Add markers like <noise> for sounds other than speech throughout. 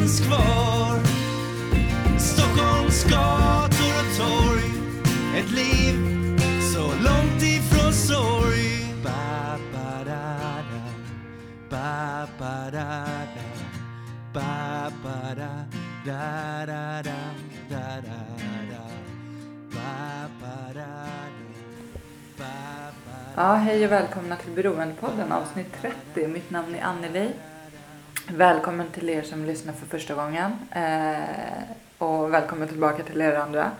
finns kvar Stockholms gator och torg Ett liv så långt ifrån sorg ba, ba, da, da. Ba, ba, da, da. Ba, ba, da, da, da, da, da, da, da. Ba, ba, da, da. Ba, ba, Ja, hej och välkomna till Beroendepodden avsnitt 30. Mitt namn är Anneli. Välkommen till er som lyssnar för första gången. Eh, och välkommen tillbaka till er andra.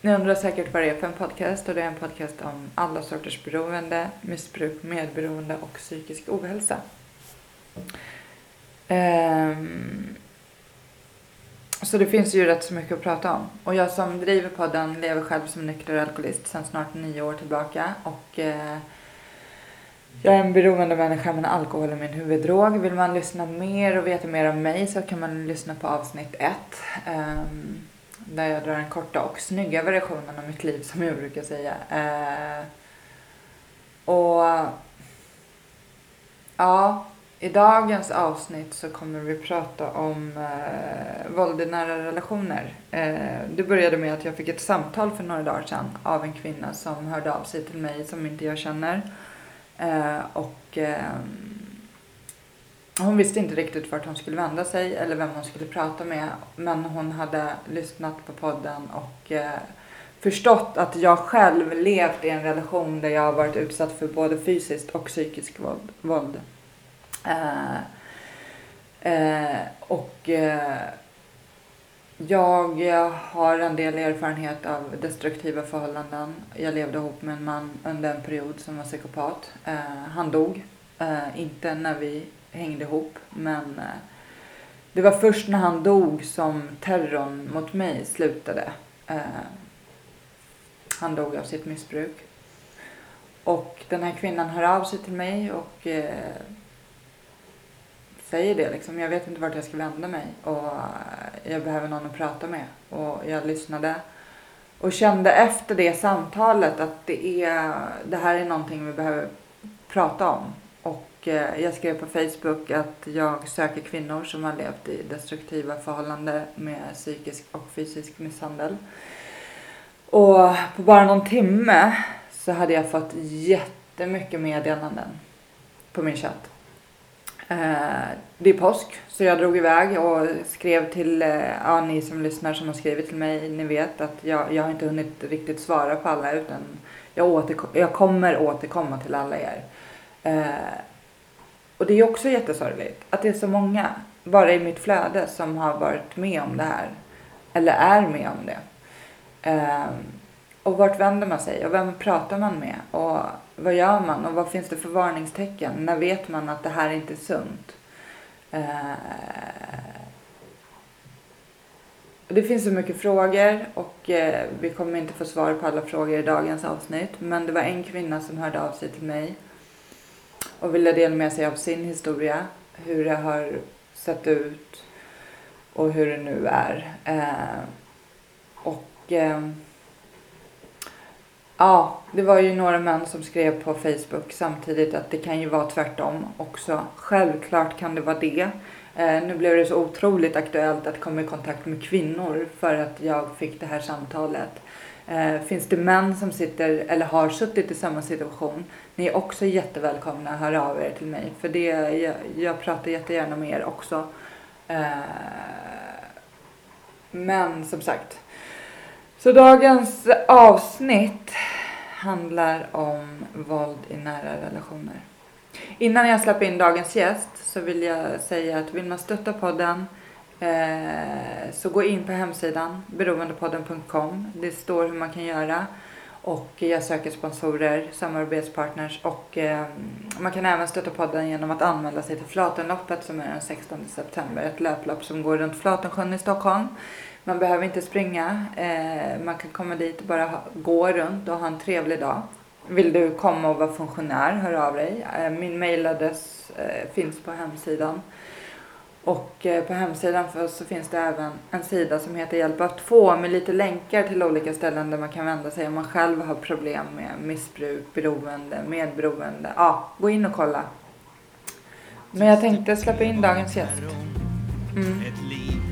Ni undrar säkert vad det är för en podcast och det är en podcast om alla sorters beroende, missbruk, medberoende och psykisk ohälsa. Ehm, så det finns ju rätt så mycket att prata om. Och jag som driver podden lever själv som nykter alkoholist sedan snart nio år tillbaka. Och eh, jag är en beroende människa men alkohol är min huvuddrog. Vill man lyssna mer och veta mer om mig så kan man lyssna på avsnitt ett. Um, där jag drar den korta och snygga versionen av mitt liv som jag brukar säga. Uh, och ja, i dagens avsnitt så kommer vi prata om uh, våld i nära relationer. Uh, det började med att jag fick ett samtal för några dagar sedan av en kvinna som hörde av sig till mig som inte jag känner. Eh, och ehm, hon visste inte riktigt vart hon skulle vända sig eller vem hon skulle prata med. Men hon hade lyssnat på podden och eh, förstått att jag själv levt i en relation där jag har varit utsatt för både fysiskt och psykiskt våld. våld. Eh, eh, och eh, jag har en del erfarenhet av destruktiva förhållanden. Jag levde ihop med en man under en period som var psykopat. Eh, han dog. Eh, inte när vi hängde ihop, men eh, det var först när han dog som terrorn mot mig slutade. Eh, han dog av sitt missbruk. Och den här kvinnan hör av sig till mig och eh, säger det liksom. Jag vet inte vart jag ska vända mig och jag behöver någon att prata med. Och jag lyssnade och kände efter det samtalet att det, är, det här är någonting vi behöver prata om. Och eh, jag skrev på Facebook att jag söker kvinnor som har levt i destruktiva förhållanden med psykisk och fysisk misshandel. Och på bara någon timme så hade jag fått jättemycket meddelanden på min chatt. Eh, det är påsk, så jag drog iväg och skrev till, eh, ja ni som lyssnar som har skrivit till mig, ni vet att jag, jag har inte hunnit riktigt svara på alla utan jag, återkom, jag kommer återkomma till alla er. Eh, och det är också jättesorgligt att det är så många, bara i mitt flöde, som har varit med om det här. Eller är med om det. Eh, och vart vänder man sig och vem pratar man med? Och vad gör man och vad finns det för varningstecken? När vet man att det här inte är sunt? Eh, det finns så mycket frågor och eh, vi kommer inte få svar på alla frågor i dagens avsnitt. Men det var en kvinna som hörde av sig till mig och ville dela med sig av sin historia. Hur det har sett ut och hur det nu är. Eh, och eh, Ja, det var ju några män som skrev på Facebook samtidigt att det kan ju vara tvärtom också. Självklart kan det vara det. Eh, nu blev det så otroligt aktuellt att komma i kontakt med kvinnor för att jag fick det här samtalet. Eh, finns det män som sitter eller har suttit i samma situation, ni är också jättevälkomna att höra av er till mig. För det, jag, jag pratar jättegärna med er också. Eh, men som sagt, så dagens avsnitt handlar om våld i nära relationer. Innan jag släpper in dagens gäst så vill jag säga att vill man stötta podden eh, så gå in på hemsidan beroendepodden.com. Det står hur man kan göra. Och jag söker sponsorer, samarbetspartners och eh, man kan även stötta podden genom att anmäla sig till Flatenloppet som är den 16 september. Ett löplopp som går runt Flatensjön i Stockholm. Man behöver inte springa. Eh, man kan komma dit och bara gå runt och ha en trevlig dag. Vill du komma och vara funktionär, hör av dig. Eh, min mailadress eh, finns på hemsidan. Och på hemsidan för så finns det även en sida som heter Hjälp att få med lite länkar till olika ställen där man kan vända sig om man själv har problem med missbruk, beroende, medberoende. Ja, gå in och kolla. Men jag tänkte släppa in dagens gäst. Mm.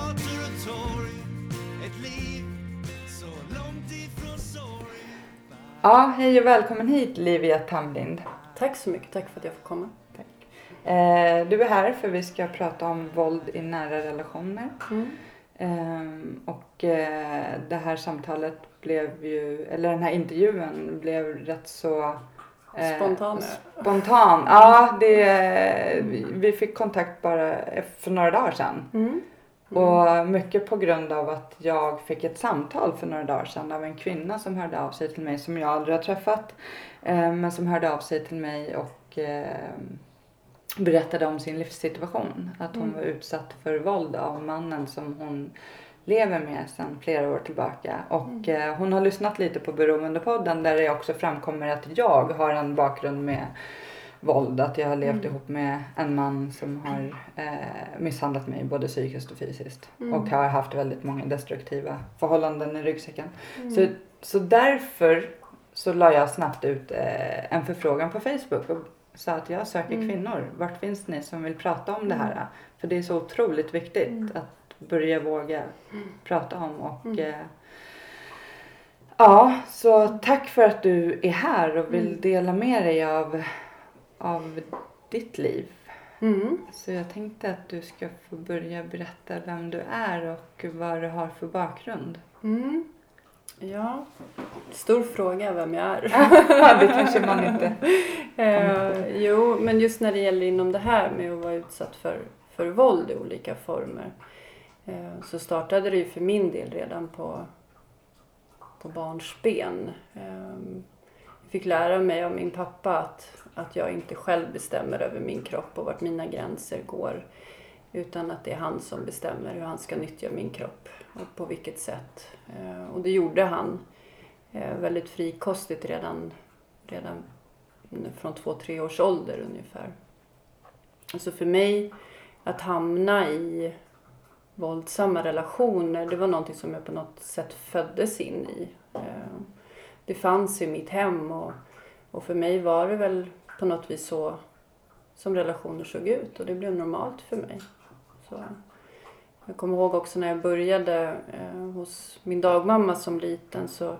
Ja, hej och välkommen hit Livia Tamlind. Tack så mycket. Tack för att jag får komma. Eh, du är här för vi ska prata om våld i nära relationer. Mm. Ehm, och eh, det här samtalet blev ju, eller den här intervjun blev rätt så eh, Spontan. Spontan, ja. Det, vi- vi fick kontakt bara för några dagar sedan. Mm. Och mycket på grund av att jag fick ett samtal för några dagar sedan av en kvinna som hörde av sig till mig som jag aldrig har träffat. Eh, men som hörde av sig till mig och eh, berättade om sin livssituation. Att hon Mm. var utsatt för våld av mannen som hon lever med sedan flera år tillbaka. Och eh, hon har lyssnat lite på Beroendepodden där det också framkommer att jag har en bakgrund med våld. Att jag har levt Mm. ihop med en man som har eh, misshandlat mig både psykiskt och fysiskt. Mm. Och har haft väldigt många destruktiva förhållanden i ryggsäcken. Mm. Så, så därför så la jag snabbt ut eh, en förfrågan på Facebook och sa att jag söker Mm. kvinnor. Vart finns ni som vill prata om det här? För det är så otroligt viktigt Mm. att börja våga prata om. Och, Mm. eh, ja, så tack för att du är här och vill Mm. dela med dig av, av ditt liv. Mm. Så jag tänkte att du ska få börja berätta vem du är och vad du har för bakgrund. Mm. Ja, stor fråga vem jag är. det kanske man inte... <laughs> eh, jo, men just när det gäller inom det här med att vara utsatt för, för våld i olika former eh, så startade det ju för min del redan på, på barnsben. Eh, jag fick lära mig av min pappa att, att jag inte själv bestämmer över min kropp och vart mina gränser går. Utan att det är han som bestämmer hur han ska nyttja min kropp och på vilket sätt. Eh, och det gjorde han eh, väldigt frikostigt redan, redan från två, tre års ålder ungefär. Alltså för mig att hamna i våldsamma relationer, det var någonting som jag på något sätt föddes in i. Eh, det fanns i mitt hem och, och för mig var det väl på något vis så som relationer såg ut och det blev normalt för mig. Så. Jag kommer ihåg också när jag började eh, hos min dagmamma som liten så,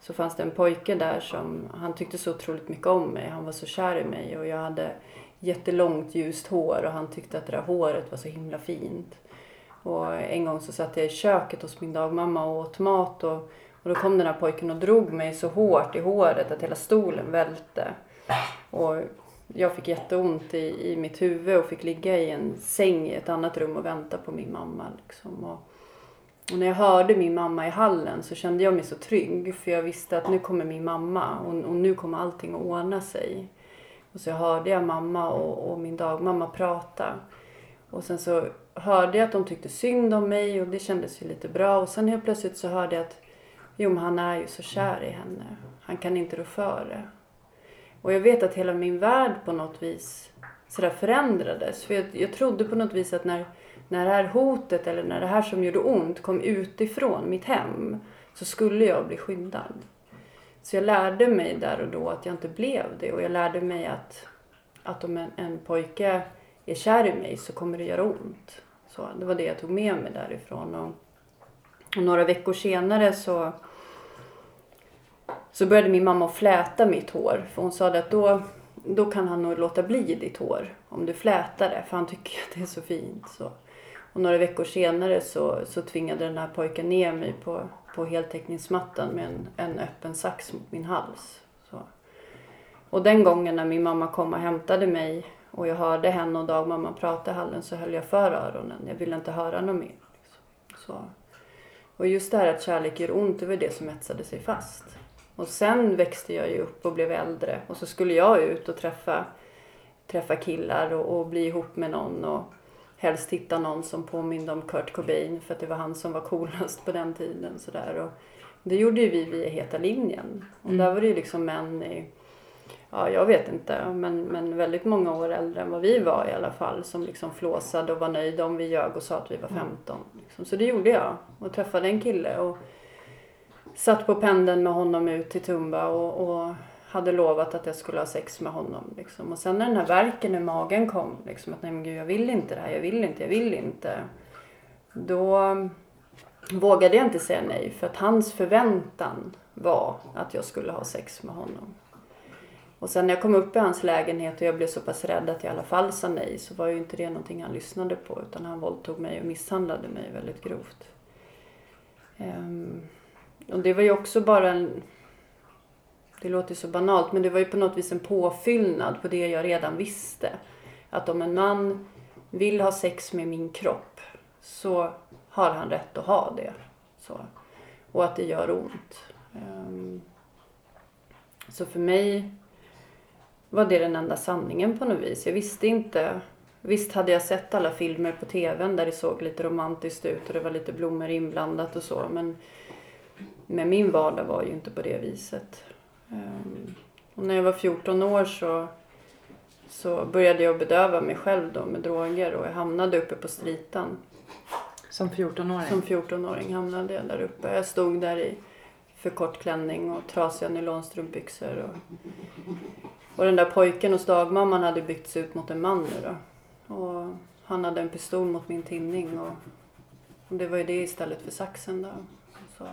så fanns det en pojke där som, han tyckte så otroligt mycket om mig. Han var så kär i mig och jag hade jättelångt ljust hår och han tyckte att det där håret var så himla fint. Och en gång så satt jag i köket hos min dagmamma och åt mat och, och då kom den här pojken och drog mig så hårt i håret att hela stolen välte. Och jag fick jätteont i, i mitt huvud och fick ligga i en säng i ett annat rum och vänta på min mamma. Liksom. Och, och när jag hörde min mamma i hallen så kände jag mig så trygg för jag visste att nu kommer min mamma och, och nu kommer allting att ordna sig. Och så hörde jag mamma och, och min dagmamma prata. Och sen så hörde jag att de tyckte synd om mig och det kändes ju lite bra. Och sen helt plötsligt så hörde jag att jo, men han är ju så kär i henne. Han kan inte rå för det. Och jag vet att hela min värld på något vis sådär förändrades. För jag, jag trodde på något vis att när, när det här hotet eller när det här som gjorde ont kom utifrån mitt hem så skulle jag bli skyddad. Så jag lärde mig där och då att jag inte blev det. Och jag lärde mig att, att om en, en pojke är kär i mig så kommer det göra ont. Så det var det jag tog med mig därifrån. Och, och några veckor senare så, så började min mamma fläta mitt hår. För hon sa att då, då kan han nog låta bli ditt hår om du flätar det. För han tycker att det är så fint. Så. Och några veckor senare så, så tvingade den här pojken ner mig på, på heltäckningsmattan med en, en öppen sax mot min hals. Så. Och den gången när min mamma kom och hämtade mig och jag hörde henne och dagmamman prata i hallen så höll jag för öronen. Jag ville inte höra något mer. Så. Och just det här att kärlek gör ont, det var det som etsade sig fast. Och sen växte jag ju upp och blev äldre och så skulle jag ut och träffa, träffa killar och, och bli ihop med någon och helst hitta någon som påminde om Kurt Cobain för att det var han som var coolast på den tiden. Sådär. Och det gjorde ju vi via Heta linjen. Och Mm. där var det ju liksom män i, ja jag vet inte, men, men väldigt många år äldre än vad vi var i alla fall. Som liksom flåsade och var nöjda om vi ljög och sa att vi var 15. Liksom. Så det gjorde jag. Och träffade en kille och satt på pendeln med honom ut till Tumba och, och hade lovat att jag skulle ha sex med honom. Liksom. Och sen när den här verken i magen kom, liksom, att nej men gud jag vill inte det här, jag vill inte, jag vill inte. Då vågade jag inte säga nej för att hans förväntan var att jag skulle ha sex med honom. Och sen när jag kom upp i hans lägenhet och jag blev så pass rädd att jag i alla fall sa nej så var ju inte det någonting han lyssnade på utan han våldtog mig och misshandlade mig väldigt grovt. Ehm, och det var ju också bara en... Det låter så banalt men det var ju på något vis en påfyllnad på det jag redan visste. Att om en man vill ha sex med min kropp så har han rätt att ha det. Så. Och att det gör ont. Ehm, så för mig var det den enda sanningen på något vis. Jag visste inte. Visst hade jag sett alla filmer på tvn där det såg lite romantiskt ut och det var lite blommor inblandat och så. Men, men min vardag var ju inte på det viset. Ehm, och när jag var 14 år så, så började jag bedöva mig själv då med droger och jag hamnade uppe på stritan. Som 14-åring? Som 14-åring hamnade jag där uppe. Jag stod där i för kort klänning och trasiga nylonstrumpbyxor. Och, och den där pojken hos dagmamman hade byggts ut mot en man nu då. Och han hade en pistol mot min tinning och, och det var ju det istället för saxen då. Så,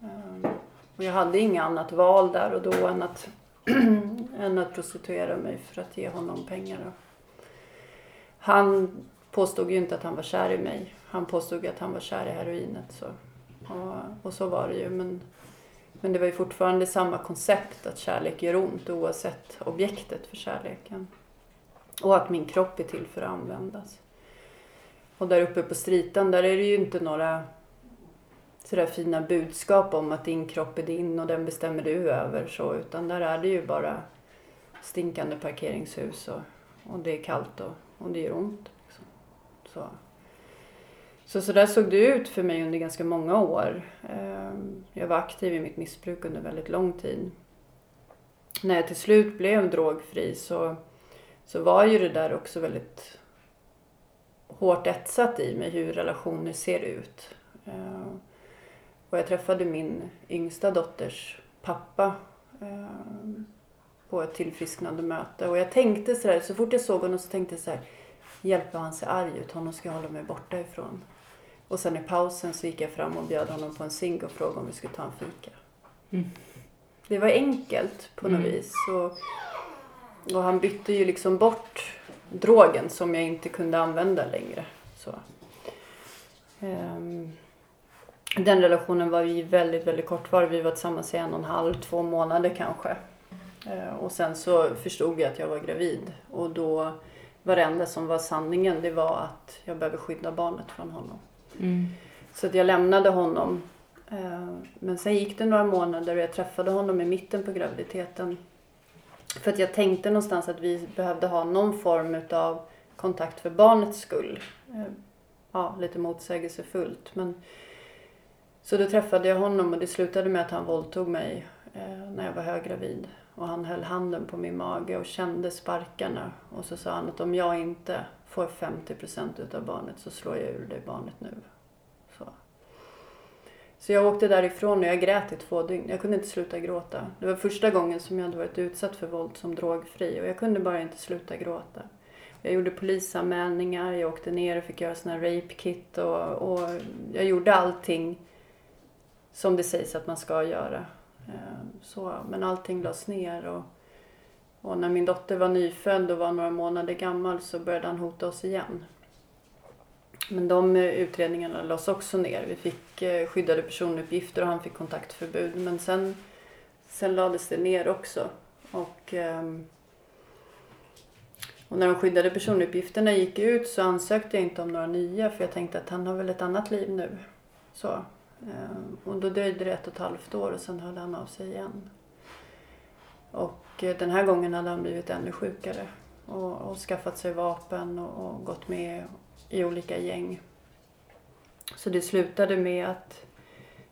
ehm, och jag hade inget annat val där och då än att, <clears throat> än att prostituera mig för att ge honom pengar. Då. Han påstod ju inte att han var kär i mig. Han påstod att han var kär i heroinet. Så. Och, och så var det ju. Men, men det var ju fortfarande samma koncept att kärlek gör ont oavsett objektet för kärleken. Och att min kropp är till för att användas. Och där uppe på stritan, där är det ju inte några sådär fina budskap om att din kropp är din och den bestämmer du över. Så, utan där är det ju bara stinkande parkeringshus och, och det är kallt och, och det gör ont. Liksom. Så. Så, så där såg det ut för mig under ganska många år. Ehm, jag var aktiv i mitt missbruk under väldigt lång tid. När jag till slut blev drogfri så, så var ju det där också väldigt hårt etsat i mig hur relationer ser ut. Ehm, och jag träffade min yngsta dotters pappa ehm, på ett tillfrisknande möte. Och jag tänkte sådär, så fort jag såg honom så tänkte jag så här, hjälper han ser arg ut, honom ska jag hålla mig borta ifrån. Och sen i pausen så gick jag fram och bjöd honom på en cigg och frågade om vi skulle ta en fika. Mm. Det var enkelt på något Mm. vis. Och, och han bytte ju liksom bort drogen som jag inte kunde använda längre. Så. Ehm, den relationen var ju väldigt, väldigt kortvarig. Vi var tillsammans i en och en halv, två månader kanske. Eh, Och sen så förstod jag att jag var gravid. Och då var det enda som var sanningen det var att jag behöver skydda barnet från honom. Mm. Så att jag lämnade honom. Eh, men sen gick det några månader och jag träffade honom i mitten på graviditeten. För att jag tänkte någonstans att vi behövde ha någon form utav kontakt för barnets skull. Eh, ja, lite motsägelsefullt. Men... Så då träffade jag honom och det slutade med att han våldtog mig eh, när jag var höggravid. Och han höll handen på min mage och kände sparkarna. Och så sa han att om jag inte får 50% utav barnet så slår jag ur dig barnet nu. Så. så jag åkte därifrån och jag grät i två dygn. Jag kunde inte sluta gråta. Det var första gången som jag hade varit utsatt för våld som drogfri och jag kunde bara inte sluta gråta. Jag gjorde polisanmälningar, jag åkte ner och fick göra såna här rape kit och, och jag gjorde allting som det sägs att man ska göra. Ehm, så, men allting lades ner och, och när min dotter var nyfödd och var några månader gammal så började han hota oss igen. Men de eh, utredningarna lades också ner. Vi fick eh, skyddade personuppgifter och han fick kontaktförbud. Men sen, sen lades det ner också. Och, ehm, och när de skyddade personuppgifterna gick ut så ansökte jag inte om några nya för jag tänkte att han har väl ett annat liv nu. Så. Ehm, och då dröjde det ett och ett halvt år och sen hörde han av sig igen. Och Eh, den här gången hade han blivit ännu sjukare och, och skaffat sig vapen och, och gått med i olika gäng. Så det slutade med att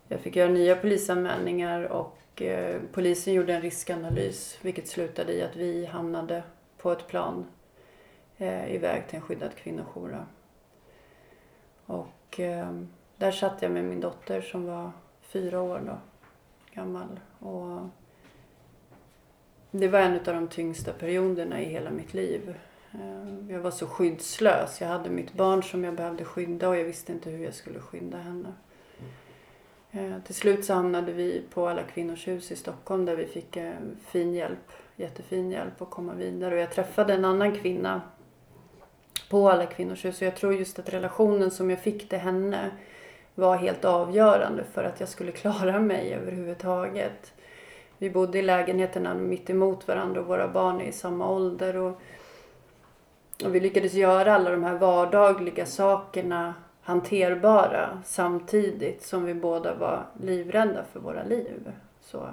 jag fick göra nya polisanmälningar och eh, polisen gjorde en riskanalys vilket slutade i att vi hamnade på ett plan eh, iväg till en skyddad kvinnojour. Och eh, där satt jag med min dotter som var fyra år då, gammal. Och det var en av de tyngsta perioderna i hela mitt liv. Eh, jag var så skyddslös. Jag hade mitt barn som jag behövde skydda och jag visste inte hur jag skulle skydda henne. Eh, till slut så hamnade vi på Alla Kvinnors Hus i Stockholm där vi fick eh, fin hjälp, jättefin hjälp att komma vidare. Och jag träffade en annan kvinna på Alla Kvinnors Hus och jag tror just att relationen som jag fick till henne var helt avgörande för att jag skulle <laughs> klara mig överhuvudtaget. Vi bodde i lägenheterna mitt emot varandra och våra barn är i samma ålder. Och och vi lyckades göra alla de här vardagliga sakerna hanterbara samtidigt som vi båda var livrädda för våra liv. Så.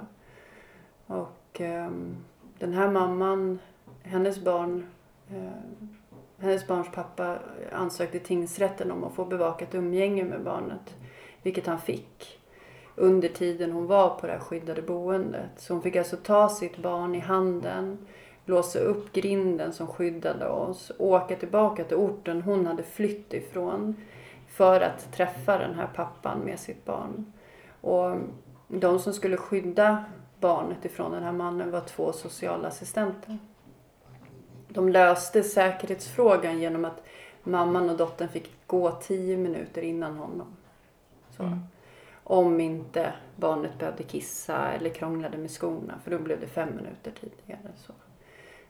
Och eh, den här mamman, hennes barn, eh, hennes barns pappa ansökte tingsrätten om att få bevakat umgänge med barnet. Vilket han fick under tiden hon var på det här skyddade boendet. Så hon fick alltså ta sitt barn i handen låsa upp grinden som skyddade oss, åka tillbaka till orten hon hade flytt ifrån för att träffa den här pappan med sitt barn. Och de som skulle skydda barnet ifrån den här mannen var två socialassistenter. De löste säkerhetsfrågan genom att mamman och dottern fick gå tio minuter innan honom. Så. Mm. Om inte barnet behövde kissa eller krånglade med skorna för då blev det fem minuter tidigare. Så.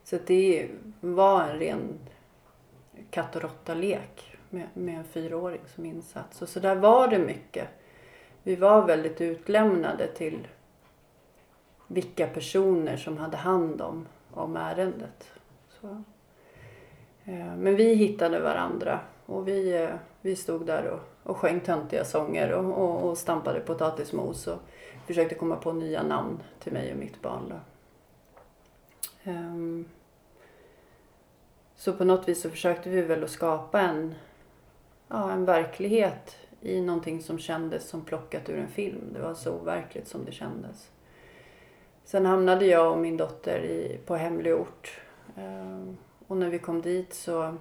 Så det var en ren katt och råtta-lek med, med en fyraåring som insats. Och så där var det mycket. Vi var väldigt utlämnade till vilka personer som hade hand om, om ärendet. Så. Eh, men vi hittade varandra och vi, eh, vi stod där och, och sjöng töntiga sånger och, och, och stampade potatismos och försökte komma på nya namn till mig och mitt barn. Då. Um, så på något vis så försökte vi väl att skapa en, ja, en verklighet i någonting som kändes som plockat ur en film. Det var så overkligt som det kändes. Sen hamnade jag och min dotter i, på hemlig ort. Um, och när vi kom dit så...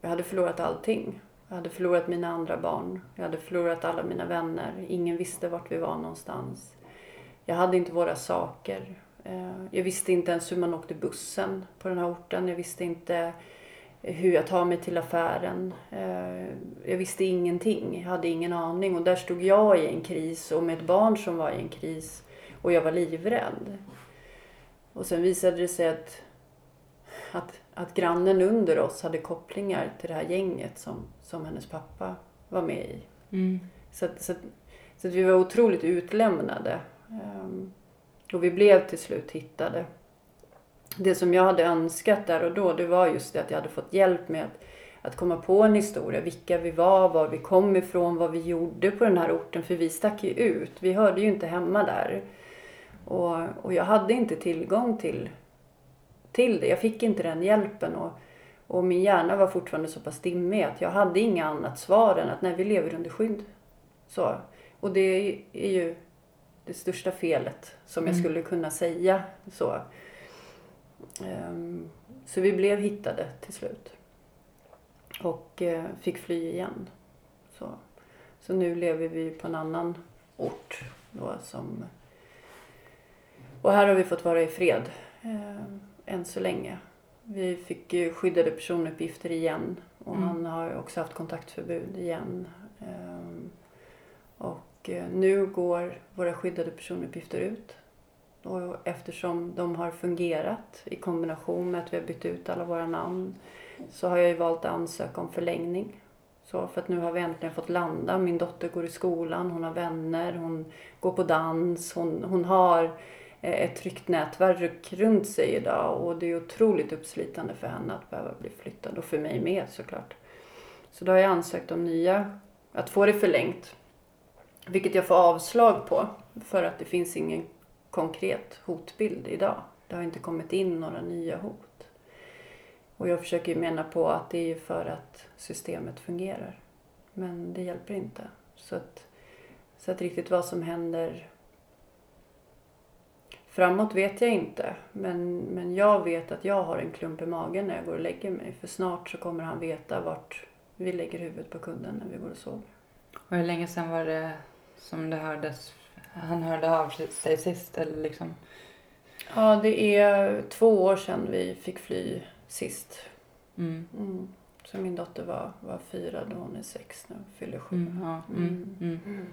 Jag hade förlorat allting. Jag hade förlorat mina andra barn. Jag hade förlorat alla mina vänner. Ingen visste vart vi var någonstans. Jag hade inte våra saker. Eh, jag visste inte ens hur man åkte bussen på den här orten. Jag visste inte hur jag tar mig till affären. Eh, jag visste ingenting. Jag hade ingen aning. Och där stod jag i en kris och med ett barn som var i en kris. Och jag var livrädd. Och sen visade det sig att, att, att grannen under oss hade kopplingar till det här gänget som, som hennes pappa var med i. Mm. Så, så, så att vi var otroligt utlämnade. Um, och vi blev till slut hittade. Det som jag hade önskat där och då, det var just det att jag hade fått hjälp med att, att komma på en historia. Vilka vi var, var vi kom ifrån, vad vi gjorde på den här orten. För vi stack ju ut. Vi hörde ju inte hemma där. Och, och jag hade inte tillgång till, till det. Jag fick inte den hjälpen. Och, och min hjärna var fortfarande så pass dimmig att jag hade inga annat svar än att nej, vi lever under skydd. Så. Och det är ju det största felet som jag mm. skulle kunna säga. Så. Um, så vi blev hittade till slut. Och uh, fick fly igen. Så. så nu lever vi på en annan ort. Då, som... Och här har vi fått vara i fred uh, än så länge. Vi fick ju skyddade personuppgifter igen och mm. han har också haft kontaktförbud igen. Um, och eh, nu går våra skyddade personuppgifter ut. Och eftersom de har fungerat i kombination med att vi har bytt ut alla våra namn så har jag ju valt att ansöka om förlängning. Så för att nu har vi äntligen fått landa. Min dotter går i skolan, hon har vänner, hon går på dans, hon, hon har Eh, ett tryggt nätverk runt sig idag och det är otroligt uppslitande för henne att behöva bli flyttad och för mig med såklart. Så då har jag ansökt om nya, att få det förlängt. Vilket jag får avslag på för att det finns ingen konkret hotbild idag. Det har inte kommit in några nya hot. Och jag försöker ju mena på att det är ju för att systemet fungerar. Men det hjälper inte. Så att, så att riktigt vad som händer framåt vet jag inte. Men, men jag vet att jag har en klump i magen när jag går och lägger mig. För snart så kommer han veta vart vi lägger huvudet på kudden när vi går och sover. Och hur länge sedan var det som det hördes, han hörde av sig sist? Eller liksom? Ja, det är två år sedan vi fick fly sist. Mm. Mm. Så min dotter var, var fyra då hon är sex nu, fyller sju. Mm, ja, mm, Mm. mm.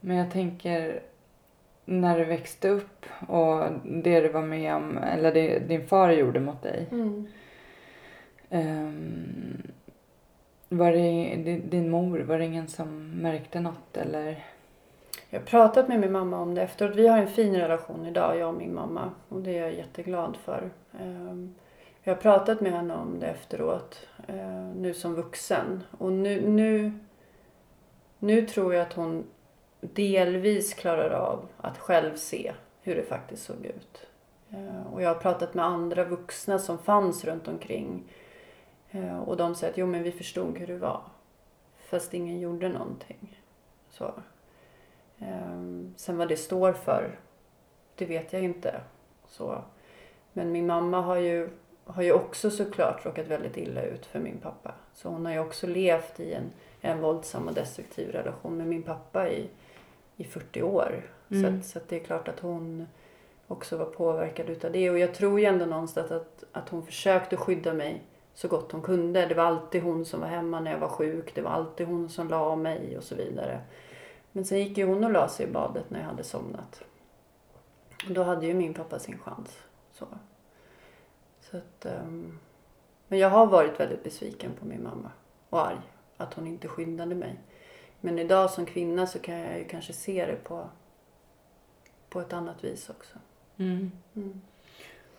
Men jag tänker när du växte upp och det du var med om, eller det din far gjorde mot dig. Mm. ehm, var det din- mor, var det ingen som märkte något eller? Jag har pratat med min mamma om det efteråt. Vi har en fin relation idag, jag och min mamma. Och det är jag jätteglad för. Ehm, Jag har pratat med henne om det efteråt, eh, nu som vuxen. Och nu, nu, nu tror jag att hon delvis klarar av att själv se hur det faktiskt såg ut. Eh, och jag har pratat med andra vuxna som fanns runt omkring. Eh, och de säger att jo men vi förstod hur det var. Fast ingen gjorde någonting. Så. Eh, sen vad det står för, det vet jag inte. Så. Men min mamma har ju, har ju också såklart råkat väldigt illa ut för min pappa. Så hon har ju också levt i en, en våldsam och destruktiv relation med min pappa i, i 40 år. Så, Mm. att, så att det är klart att hon också var påverkad utav det. Och jag tror ju ändå någonstans att, att hon försökte skydda mig så gott hon kunde. Det var alltid hon som var hemma när jag var sjuk. Det var alltid hon som la mig och så vidare. Men sen gick ju hon och la sig i badet när jag hade somnat. Och då hade ju min pappa sin chans. Så. Så att, ehm, men jag har varit väldigt besviken på min mamma och arg att hon inte skyddade mig. Men idag som kvinna så kan jag ju kanske se det på, på ett annat vis också. Mm. Mm.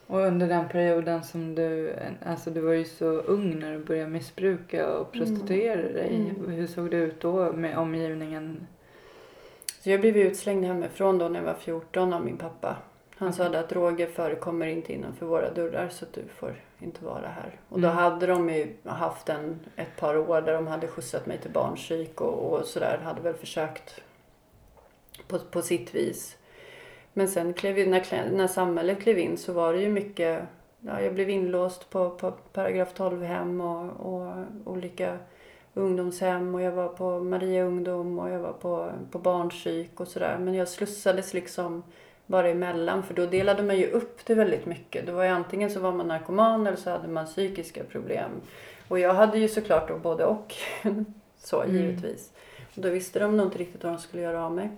Och under den perioden som du, alltså du var ju så ung när du började missbruka och prostituera dig. Mm. Hur såg det ut då med omgivningen? Så jag blev utslängd hemifrån då när jag var 14 av min pappa. Han sa Okej. att droger förekommer inte innanför våra dörrar så att du får inte vara här. Och då Mm. hade de ju haft en, ett par år där de hade skjutsat mig till barnpsyk och, och sådär. Hade väl försökt på, på sitt vis. Men sen klev, när, när samhället klev in så var det ju mycket, ja, jag blev inlåst på, på paragraf 12 hem och, och olika ungdomshem och jag var på Maria ungdom och jag var på, på barnpsyk och sådär. Men jag slussades liksom bara emellan för då delade man ju upp det väldigt mycket. Det var ju antingen så var man narkoman eller så hade man psykiska problem. Och jag hade ju såklart då både och. <laughs> så Mm. givetvis. Och då visste de nog inte riktigt vad de skulle göra av mig.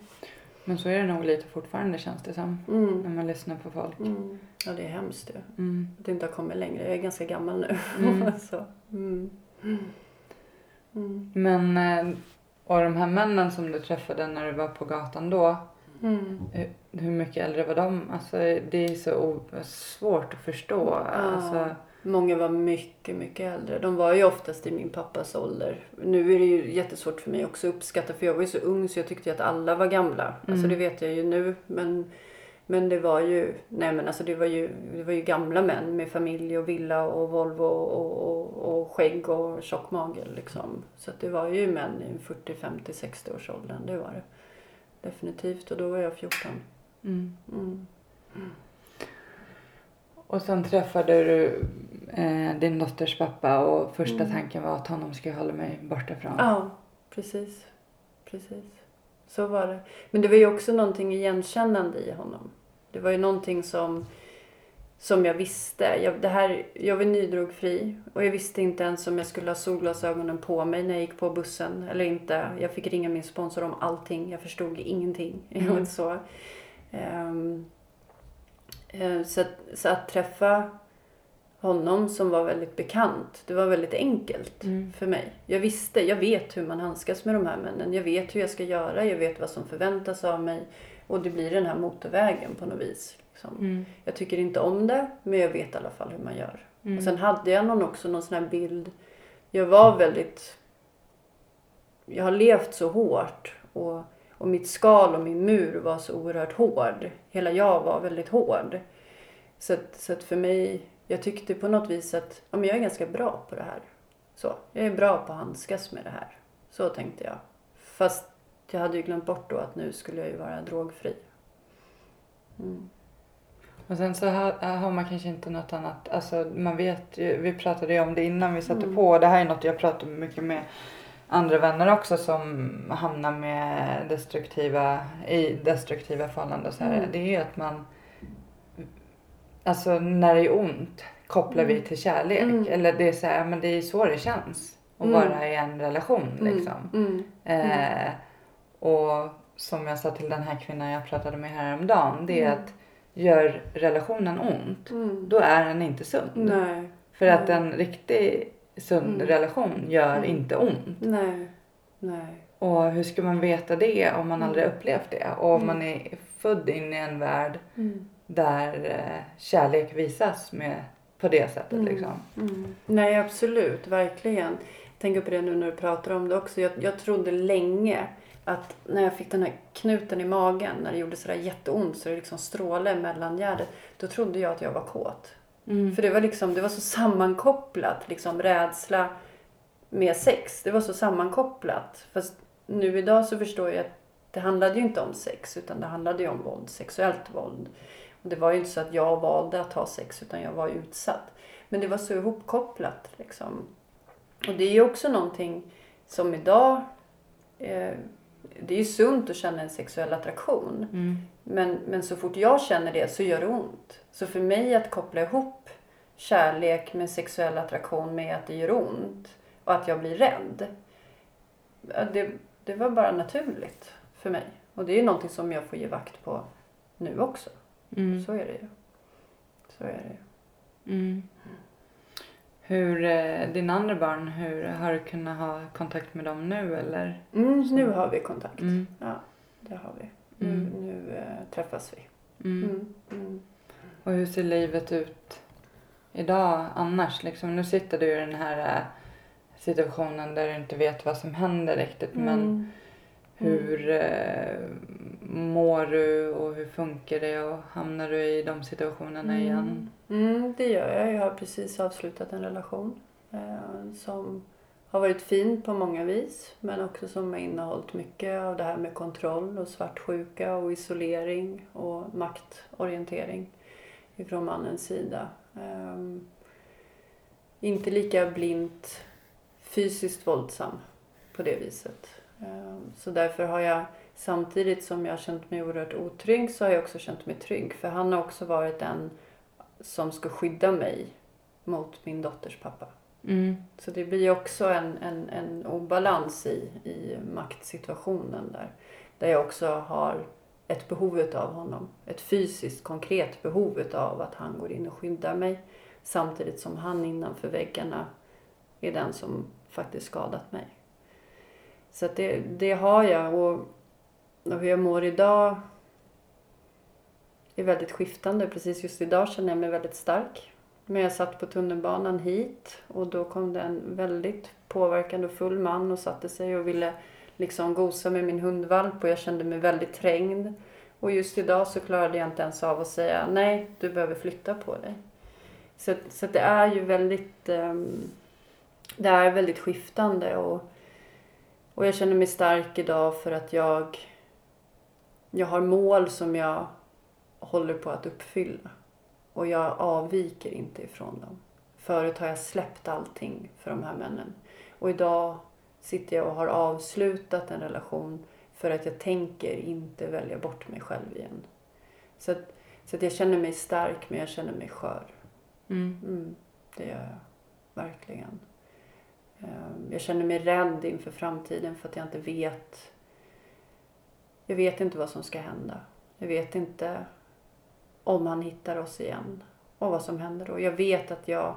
Men så är det nog lite fortfarande känns det som. När Mm. man lyssnar på folk. Mm. Ja, det är hemskt ju. Mm. Att det inte har kommit längre. Jag är ganska gammal nu. Mm. <laughs> så. Mm. Mm. Men, eh, och de här männen som du träffade när du var på gatan då. Mm. Hur, hur mycket äldre var de? Alltså det är så svårt att förstå. Alltså, Många var mycket, mycket äldre. De var ju oftast i min pappas ålder. Nu är det ju jättesvårt för mig också att uppskatta för jag var ju så ung så jag tyckte att alla var gamla. Alltså Mm. det vet jag ju nu. Men, men det var ju, nej men alltså det var ju, det var ju gamla män med familj och villa och Volvo och, och, och skägg och tjock mage liksom. Så det var ju män i 40, 50, 60 års åldern. Det var det. Definitivt. Och då var jag 14. mm. Mm. Och sen träffade du eh, din dotters pappa och första Mm. tanken var att honom ska jag hålla mig borta från. Ja, precis. Precis. Så var det. Men det var ju också någonting igenkännande i honom. Det var ju någonting som, som jag visste. Jag, det här, jag var nydrogfri och jag visste inte ens om jag skulle ha solglasögonen på mig när jag gick på bussen eller inte. Jag fick ringa min sponsor om allting. Jag förstod ingenting. <laughs> Mm. så. Eh, så, att, så att träffa honom som var väldigt bekant, det var väldigt enkelt Mm. för mig. Jag visste, jag vet hur man handskas med de här männen. Jag vet hur jag ska göra, jag vet vad som förväntas av mig. Och det blir den här motorvägen på något vis. Liksom. Mm. Jag tycker inte om det, men jag vet i alla fall hur man gör. Mm. Och sen hade jag någon också någon sån här bild. Jag var väldigt... Jag har levt så hårt. Och, och mitt skal och min mur var så oerhört hård. Hela jag var väldigt hård. Så att, så att för mig, jag tyckte på något vis att ja, men jag är ganska bra på det här. Så, jag är bra på att handskas med det här. Så tänkte jag. Fast jag hade ju glömt bort då att nu skulle jag ju vara drogfri. Mm. Och sen så har, har man kanske inte något annat, alltså man vet ju, vi pratade ju om det innan vi satte Mm. på. Det här är något jag pratar mycket med andra vänner också som hamnar med destruktiva, i destruktiva förhållanden. Så här. Mm. Det är ju att man, alltså när det är ont kopplar vi Mm. till kärlek. Mm. Eller det är så här, men det är så det känns att Mm. vara i en relation liksom. Mm. Eh, och som jag sa till den här kvinnan jag pratade med häromdagen. Det är att gör relationen ont, Mm. då är den inte sund. Nej. För att Nej. en riktig sund Mm. relation gör Mm. inte ont. Nej. Nej. Och hur ska man veta det om man aldrig upplevt det? Och om Mm. man är född in i en värld Mm. där eh, kärlek visas med, på det sättet Mm. liksom. Mm. Nej, absolut. Verkligen. Jag tänker på det nu när du pratar om det också. Jag, jag trodde länge att när jag fick den här knuten i magen, när det gjorde sådär jätteont så det liksom strålade mellan gärdet, då trodde jag att jag var kåt. Mm. För det var liksom, det var så sammankopplat, liksom rädsla med sex. Det var så sammankopplat. Fast nu idag så förstår jag att det handlade ju inte om sex utan det handlade ju om våld, sexuellt våld. Och det var ju inte så att jag valde att ha sex utan jag var utsatt. Men det var så ihopkopplat liksom. Och det är ju också någonting som idag, eh, det är ju sunt att känna en sexuell attraktion. Mm. Men, men så fort jag känner det så gör det ont. Så för mig att koppla ihop kärlek med sexuell attraktion med att det gör ont och att jag blir rädd. Det, det var bara naturligt för mig. Och det är ju någonting som jag får ge vakt på nu också. Mm. Så är det ju. Så är det ju. Mm. Hur, eh, din andra barn, hur har du kunnat ha kontakt med dem nu eller? Mm, nu har vi kontakt. Mm. Ja, det har vi. Nu, Mm. nu eh, träffas vi. Mm. Mm. Mm. Och hur ser livet ut idag annars? Liksom, nu sitter du i den här eh, situationen där du inte vet vad som händer riktigt. Men. Hur eh, mår du och hur funkar det? Och hamnar du i de situationerna igen? Mm, det gör jag. Jag har precis avslutat en relation eh, som har varit fin på många vis men också som har innehållit mycket av det här med kontroll och svartsjuka och isolering och maktorientering ifrån mannens sida. Ehm, inte lika blint fysiskt våldsam på det viset. Ehm, så därför har jag samtidigt som jag har känt mig oerhört otrygg så har jag också känt mig trygg för han har också varit den som ska skydda mig mot min dotters pappa. Mm. Så det blir också en, en, en obalans i, i maktsituationen där. Där jag också har ett behov av honom. Ett fysiskt konkret behov av att han går in och skyddar mig. Samtidigt som han innanför väggarna är den som faktiskt skadat mig. Så att det, det har jag och, och hur jag mår idag är väldigt skiftande. Precis just idag känner jag mig väldigt stark. Men jag satt på tunnelbanan hit och då kom det en väldigt påverkande och full man och satte sig och ville liksom gosa med min hundvalp och jag kände mig väldigt trängd. Och just idag så klarade jag inte ens av att säga nej, du behöver flytta på dig. Så, så det är ju väldigt, um, det är väldigt skiftande och, och jag känner mig stark idag för att jag, jag har mål som jag håller på att uppfylla. Och jag avviker inte ifrån dem. Förut har jag släppt allting för de här männen. Och idag sitter jag och har avslutat en relation för att jag tänker inte välja bort mig själv igen. Så, att, Så att jag känner mig stark men jag känner mig skör. Mm. Mm, det gör jag. Verkligen. Ehm, jag känner mig rädd inför framtiden för att jag inte vet. Jag vet inte vad som ska hända. Jag vet inte om han hittar oss igen och vad som händer då. Jag vet att jag,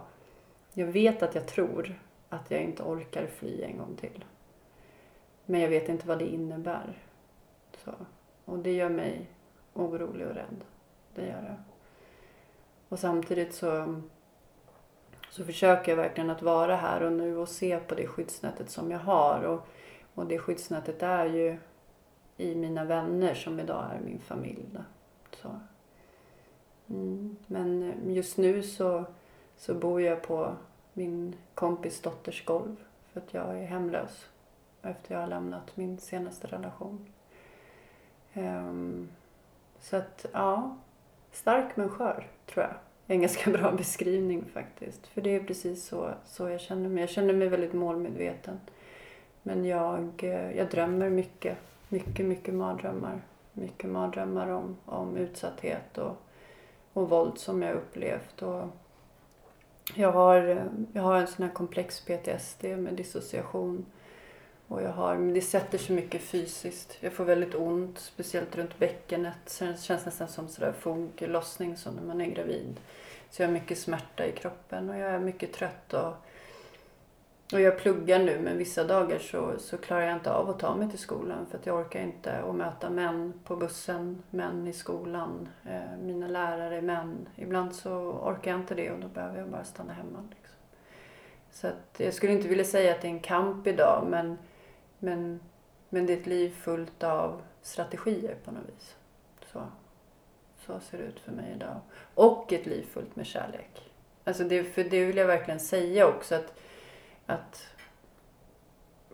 jag vet att jag tror att jag inte orkar fly en gång till. Men jag vet inte vad det innebär. Så. Och det gör mig orolig och rädd. Det gör det. Och samtidigt så, så försöker jag verkligen att vara här och nu och se på det skyddsnätet som jag har. Och, och det skyddsnätet är ju i mina vänner som idag är min familj. Då. Så. Mm. Men eh, just nu så, så bor jag på min kompis dotters golv för att jag är hemlös efter jag har lämnat min senaste relation. Um, så att, ja, stark men skör tror jag en ganska <laughs> bra beskrivning faktiskt. För det är precis så, så jag känner mig. Jag känner mig väldigt målmedveten. Men jag, eh, jag drömmer mycket. Mycket, mycket mardrömmar. Mycket mardrömmar om, om utsatthet och, och våld som jag upplevt. Och jag, har, eh, jag har en sån här komplex PTSD med dissociation. Och jag har, men det sätter sig mycket fysiskt. Jag får väldigt ont, speciellt runt bäckenet. Så det känns nästan som sådär foglossning som när man är gravid. Så jag har mycket smärta i kroppen och jag är mycket trött. Och, och jag pluggar nu men vissa dagar så, så klarar jag inte av att ta mig till skolan för att jag orkar inte att möta män på bussen, män i skolan, eh, mina lärare är män. Ibland så orkar jag inte det och då behöver jag bara stanna hemma. Liksom. Så att jag skulle inte vilja säga att det är en kamp idag men, men, men det är ett liv fullt av strategier på något vis. Så, så ser det ut för mig idag. Och ett liv fullt med kärlek. Alltså det, för det vill jag verkligen säga också att, att,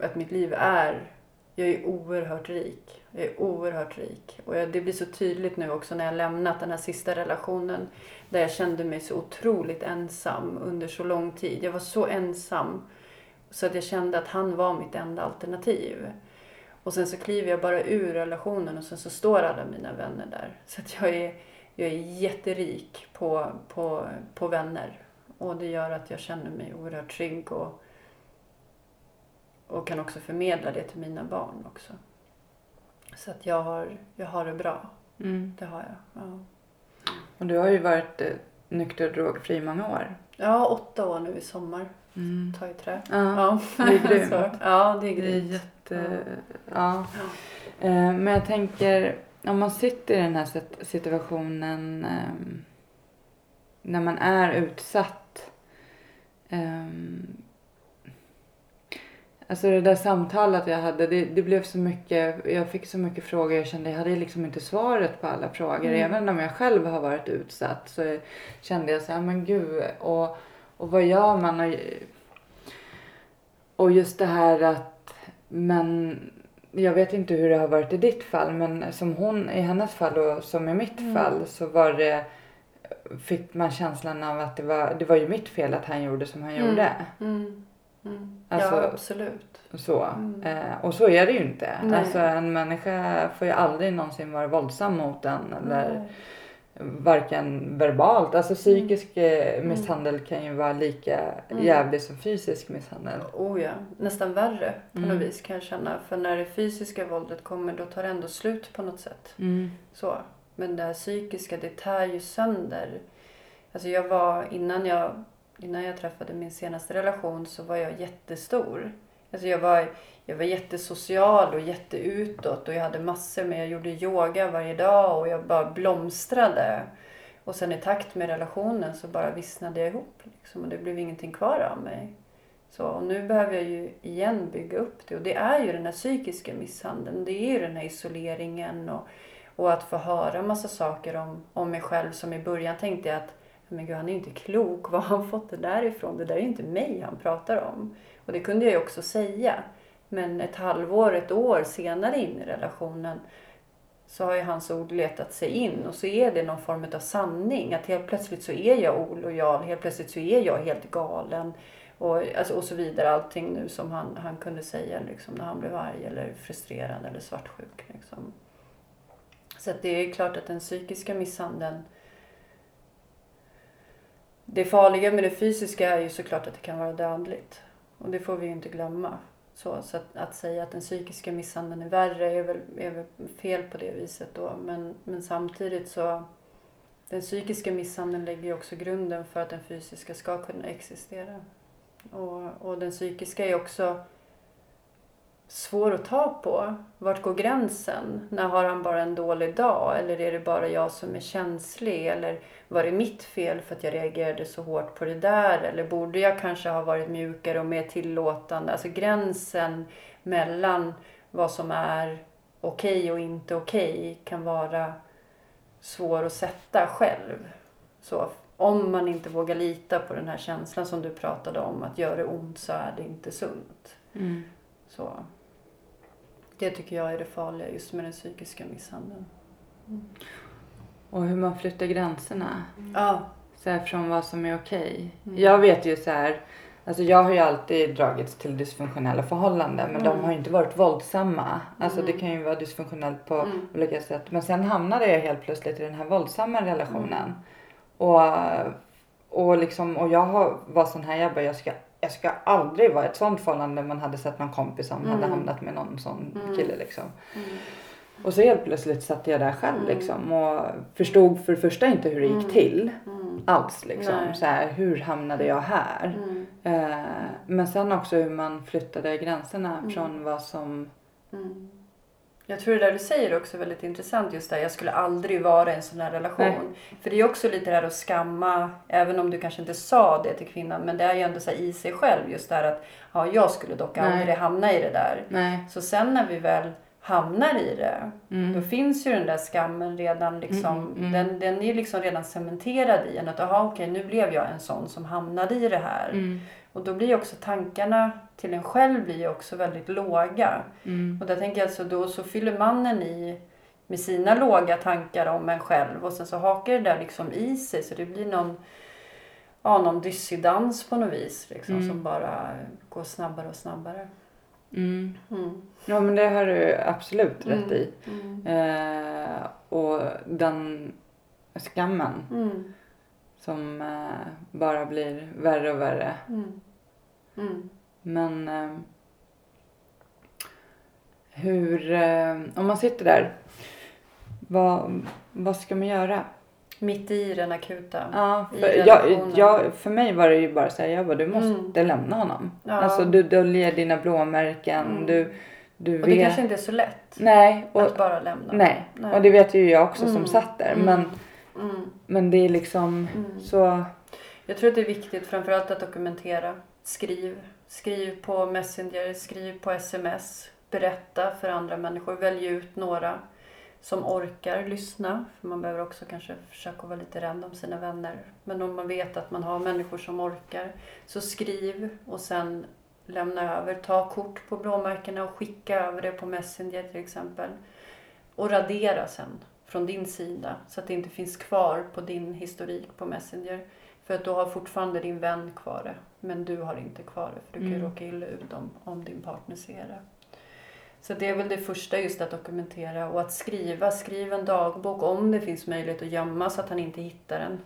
att mitt liv är, jag är oerhört rik. Jag är oerhört rik. Och jag, det blir så tydligt nu också när jag lämnat den här sista relationen där jag kände mig så otroligt ensam under så lång tid. Jag var så ensam så att jag kände att han var mitt enda alternativ. Och sen så kliver jag bara ur relationen och sen så står alla mina vänner där. Så att jag är, jag är jätterik på, på, på vänner. Och det gör att jag känner mig oerhört trygg och, och kan också förmedla det till mina barn också. Så att jag har, jag har det bra. Mm. Det har jag. Ja. Och du har ju varit eh, nykter och drogfri i många år. Ja, åtta år nu i sommar. Mm. Ta i trä. Ja, Ja, det är grymt. <laughs> Ja, det är det är grymt. jätte... Ja. Eh, Men jag tänker, om man sitter i den här sit- situationen ehm, när man är utsatt. ehm, Alltså det där samtalet jag hade, det, det blev så mycket, jag fick så mycket frågor. Jag kände jag hade liksom inte svaret på alla frågor. Mm. Även om jag själv har varit utsatt så kände jag så här, men gud. Och, och vad gör man? Och, och just det här att, men jag vet inte hur det har varit i ditt fall. Men som hon, i hennes fall och som i mitt Mm. fall så var det, fick man känslan av att det var, det var ju mitt fel att han gjorde som han Mm. gjorde. Mm. Mm. Alltså- ja, absolut. Så. Mm. Eh, och så är det ju inte. Nej. Alltså en människa får ju aldrig någonsin vara våldsam mot en. Eller Nej. Varken verbalt. Alltså psykisk eh, misshandel kan ju vara lika Mm. jävlig som fysisk misshandel. Oh ja, nästan värre på Mm. något vis kan jag känna. För när det fysiska våldet kommer då tar det ändå slut på något sätt. Mm. Så. Men det här psykiska, det tär ju sönder. Alltså jag var, innan jag, innan jag träffade min senaste relation så var jag jättestor. Alltså jag var, jag var jättesocial och jätteutåt och jag hade massor med, jag gjorde yoga varje dag och jag bara blomstrade. Och sen i takt med relationen så bara vissnade jag ihop liksom, och det blev ingenting kvar av mig. Så, och nu behöver jag ju igen bygga upp det och det är ju den här psykiska misshandeln. Det är ju den här isoleringen och, och att få höra massa saker om, om mig själv som i början tänkte jag att men gud, han är ju inte klok. <laughs> Var har han fått det där ifrån? Det där är ju inte mig han pratar om. Och det kunde jag ju också säga. Men ett halvår, ett år senare in i relationen så har ju hans ord letat sig in och så är det någon form av sanning. Att helt plötsligt så är jag olojal, helt plötsligt så är jag helt galen. Och, alltså, och så vidare. Allting nu som han, han kunde säga liksom, när han blev arg eller frustrerad eller svartsjuk. Liksom. Så att det är klart att den psykiska misshandeln Det farliga med det fysiska är ju såklart att det kan vara dödligt. Och det får vi ju inte glömma. Så, så att, att säga att den psykiska misshandeln är värre är väl, är väl fel på det viset då. Men, men samtidigt så den psykiska misshandeln lägger ju också grunden för att den fysiska ska kunna existera. Och, och den psykiska är också svår att ta på. Vart går gränsen? När har han bara en dålig dag? Eller är det bara jag som är känslig? Eller var det mitt fel för att jag reagerade så hårt på det där? Eller borde jag kanske ha varit mjukare och mer tillåtande? Alltså gränsen mellan vad som är okej okay och inte okej okay kan vara svår att sätta själv. Så om man inte vågar lita på den här känslan som du pratade om, att gör det ont så är det inte sunt. Mm. Så. Det tycker jag är det farliga just med den psykiska misshandeln. Mm. Och hur man flyttar gränserna. Ja. Så här, från vad som är okej. Okay. Mm. Jag vet ju så här, alltså jag har ju alltid dragits till dysfunktionella förhållanden men de Mm. har ju inte varit våldsamma. Alltså det Mm. kan ju vara dysfunktionellt på Mm. olika sätt. Men sen hamnade jag helt plötsligt i den här våldsamma relationen. Mm. Och, och, liksom, och jag har, var sån här, jag bara, jag ska, jag ska aldrig vara i ett sånt förhållande man hade sett någon kompis som hade Mm. hamnat med någon sån Mm. kille liksom. Mm. Och så helt plötsligt satt jag där själv Mm. liksom och förstod för det första inte hur det gick Mm. till Mm. alls liksom. Nej. Så här, hur hamnade jag här? Eh, men sen också hur man flyttade gränserna från vad som... Mm. Jag tror det där du säger också är väldigt intressant just där. Jag skulle aldrig vara i en sån här relation. Nej. För det är också lite det här att skamma, även om du kanske inte sa det till kvinnan. Men det är ju ändå så i sig själv just det här att ja, jag skulle dock Nej. aldrig hamna i det där. Nej. Så sen när vi väl hamnar i det. Mm. Då finns ju den där skammen redan liksom. Mm, mm. Den, den är liksom redan cementerad i en. Att aha, okej nu blev jag en sån som hamnade i det här. Och då blir också tankarna till en själv blir också väldigt låga. Mm. Och där tänker jag alltså då så fyller mannen i med sina låga tankar om en själv och sen så hakar det där liksom i sig så det blir någon, ja, någon dissidans på något vis liksom Mm. som bara går snabbare och snabbare. Mm. Mm. Ja men det har du absolut rätt Mm. i. Mm. Eh, och den skammen Mm. Som eh, bara blir värre och värre. Mm. Mm. Men eh, hur, eh, om man sitter där, vad, vad ska man göra? Mitt i den akuta. Ja, för, jag, jag, för mig var det ju bara så här, jag bara, du måste Mm. lämna honom. Ja. Alltså du döljer dina blåmärken, Mm. du, du och det vet. kanske inte är så lätt Nej, och, att bara lämna. nej. Nej. och det vet ju jag också som Mm. satt där. Mm. Men, Mm. men det är liksom Mm. så, Jag tror att det är viktigt framförallt att dokumentera. Skriv. Skriv på Messenger, skriv på sms. Berätta för andra människor. Välj ut några som orkar lyssna. För man behöver också kanske försöka vara lite rädd om sina vänner. Men om man vet att man har människor som orkar. Så skriv och sen lämna över. Ta kort på blåmärkena och skicka över det på Messenger till exempel. Och radera sen från din sida så att det inte finns kvar på din historik på Messenger. För att då har fortfarande din vän kvar det. Men du har inte kvar det. För du kan ju Mm. råka illa ut om, om din partner ser det. Så det är väl det första just att dokumentera och att skriva. Skriv en dagbok om det finns möjlighet att gömma så att han inte hittar den.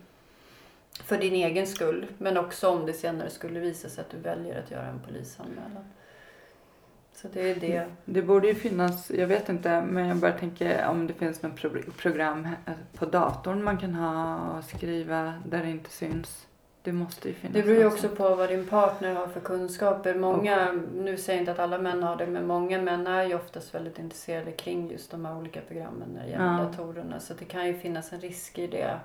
För din egen skull. Men också om det senare skulle visa sig att du väljer att göra en polisanmälan. Så det är det. det borde ju finnas, jag vet inte, men jag bara tänker om det finns något pro program he- på datorn man kan ha och skriva där det inte syns. Det måste ju finnas Det beror ju också på vad din partner har för kunskaper. Många, nu säger jag inte att alla män har det, men många män är ju oftast väldigt intresserade kring just de här olika programmen när det gäller Ja. datorerna. Så det kan ju finnas en risk i det.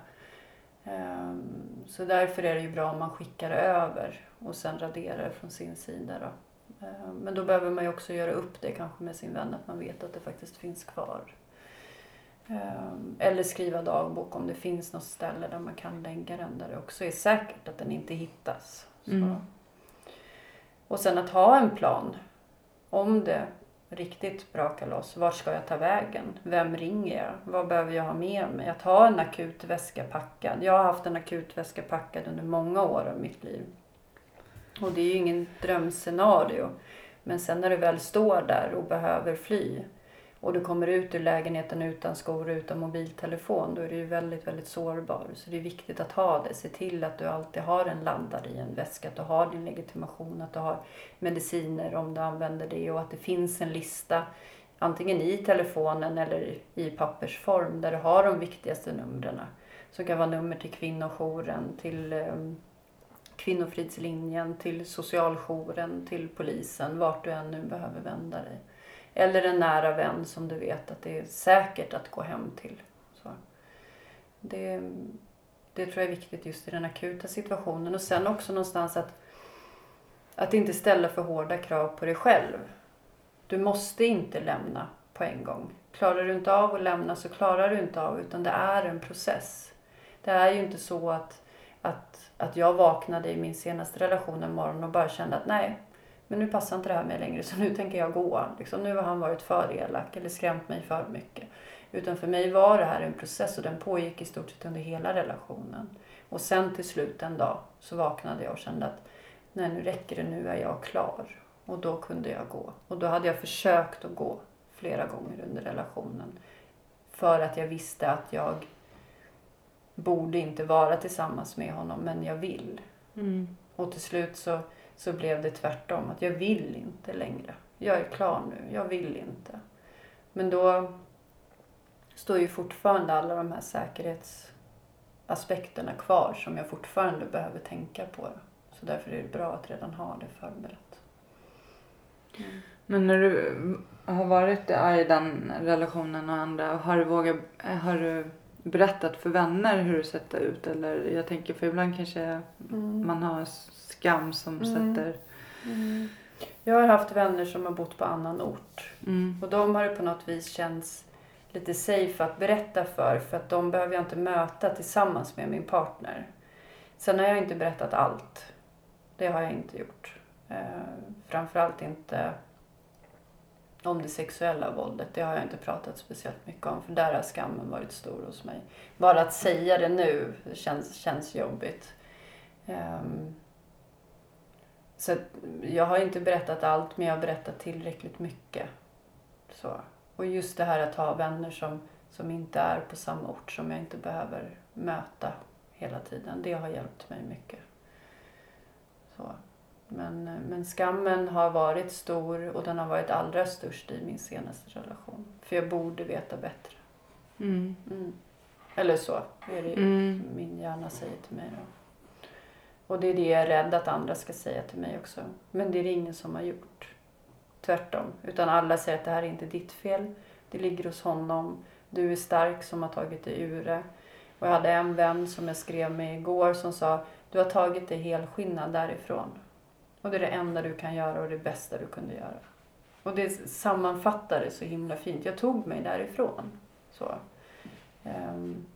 Ehm, Så därför är det ju bra om man skickar över och sen raderar från sin sida. Då. Ehm, Men då behöver man ju också göra upp det kanske med sin vän, att man vet att det faktiskt finns kvar. Ehm, Eller skriva dagbok om det finns något ställe där man kan lägga den där det också är säkert att den inte hittas. Mm. Och sen att ha en plan. Om det riktigt brakar loss, vart ska jag ta vägen? Vem ringer jag? Vad behöver jag ha med mig? Att ha en akut väska packad. Jag har haft en akut väska packad under många år av mitt liv. Och det är ju ingen drömscenario. Men sen när du väl står där och behöver fly och du kommer ut ur lägenheten utan skor och utan mobiltelefon, då är du ju väldigt, väldigt sårbar. Så det är viktigt att ha det. Se till att du alltid har en laddare i en väska, att du har din legitimation, att du har mediciner om du använder det och att det finns en lista antingen i telefonen eller i pappersform där du har de viktigaste numren. Som kan vara nummer till kvinnojouren, till um, Kvinnofridslinjen, till socialjouren, till polisen, vart du än nu behöver vända dig. Eller en nära vän som du vet att det är säkert att gå hem till. Så. Det, det tror jag är viktigt just i den akuta situationen. Och sen också någonstans att, att inte ställa för hårda krav på dig själv. Du måste inte lämna på en gång. Klarar du inte av att lämna så klarar du inte av utan det är en process. Det är ju inte så att, att, jag vaknade i min senaste relation en morgon och bara kände att nej, men nu passar inte det här mig längre så nu tänker jag gå. Liksom, nu har han varit för elak eller skrämt mig för mycket. Utan för mig var det här en process och den pågick i stort sett under hela relationen. Och sen till slut en dag så vaknade jag och kände att nej nu räcker det, nu är jag klar. Och då kunde jag gå. Och då hade jag försökt att gå flera gånger under relationen. För att jag visste att jag borde inte vara tillsammans med honom men jag vill. Mm. Och till slut så så blev det tvärtom. Att jag vill inte längre. Jag är klar nu. Jag vill inte. Men då står ju fortfarande alla de här säkerhetsaspekterna kvar som jag fortfarande behöver tänka på. Så därför är det bra att redan ha det förberett. Mm. Men när du har varit i den relationen och andra, har du, vågat, har du berättat för vänner hur det sett ut? Eller jag tänker för ibland kanske mm. man har skam som mm. sätter... Mm. Jag har haft vänner som har bott på annan ort. Mm. Och de har det på något vis känts lite safe att berätta för. För att de behöver jag inte möta tillsammans med min partner. Sen har jag inte berättat allt. Det har jag inte gjort. Eh, framförallt inte om det sexuella våldet. Det har jag inte pratat speciellt mycket om. För där har skammen varit stor hos mig. Bara att säga det nu känns, känns jobbigt. Um, så jag har inte berättat allt men jag har berättat tillräckligt mycket. Så. Och just det här att ha vänner som, som inte är på samma ort som jag inte behöver möta hela tiden. Det har hjälpt mig mycket. Så. Men, men skammen har varit stor och den har varit allra störst i min senaste relation. För jag borde veta bättre. Mm. Mm. Eller så är det mm. min hjärna säger till mig. Då. Och det är det jag är rädd att andra ska säga till mig också. Men det är det ingen som har gjort. Tvärtom. Utan alla säger att det här är inte ditt fel. Det ligger hos honom. Du är stark som har tagit dig ur det. Och jag hade en vän som jag skrev med igår som sa Du har tagit dig helskinnad därifrån. Och det är det enda du kan göra och det bästa du kunde göra. Och det sammanfattar det så himla fint. Jag tog mig därifrån. Så. Um,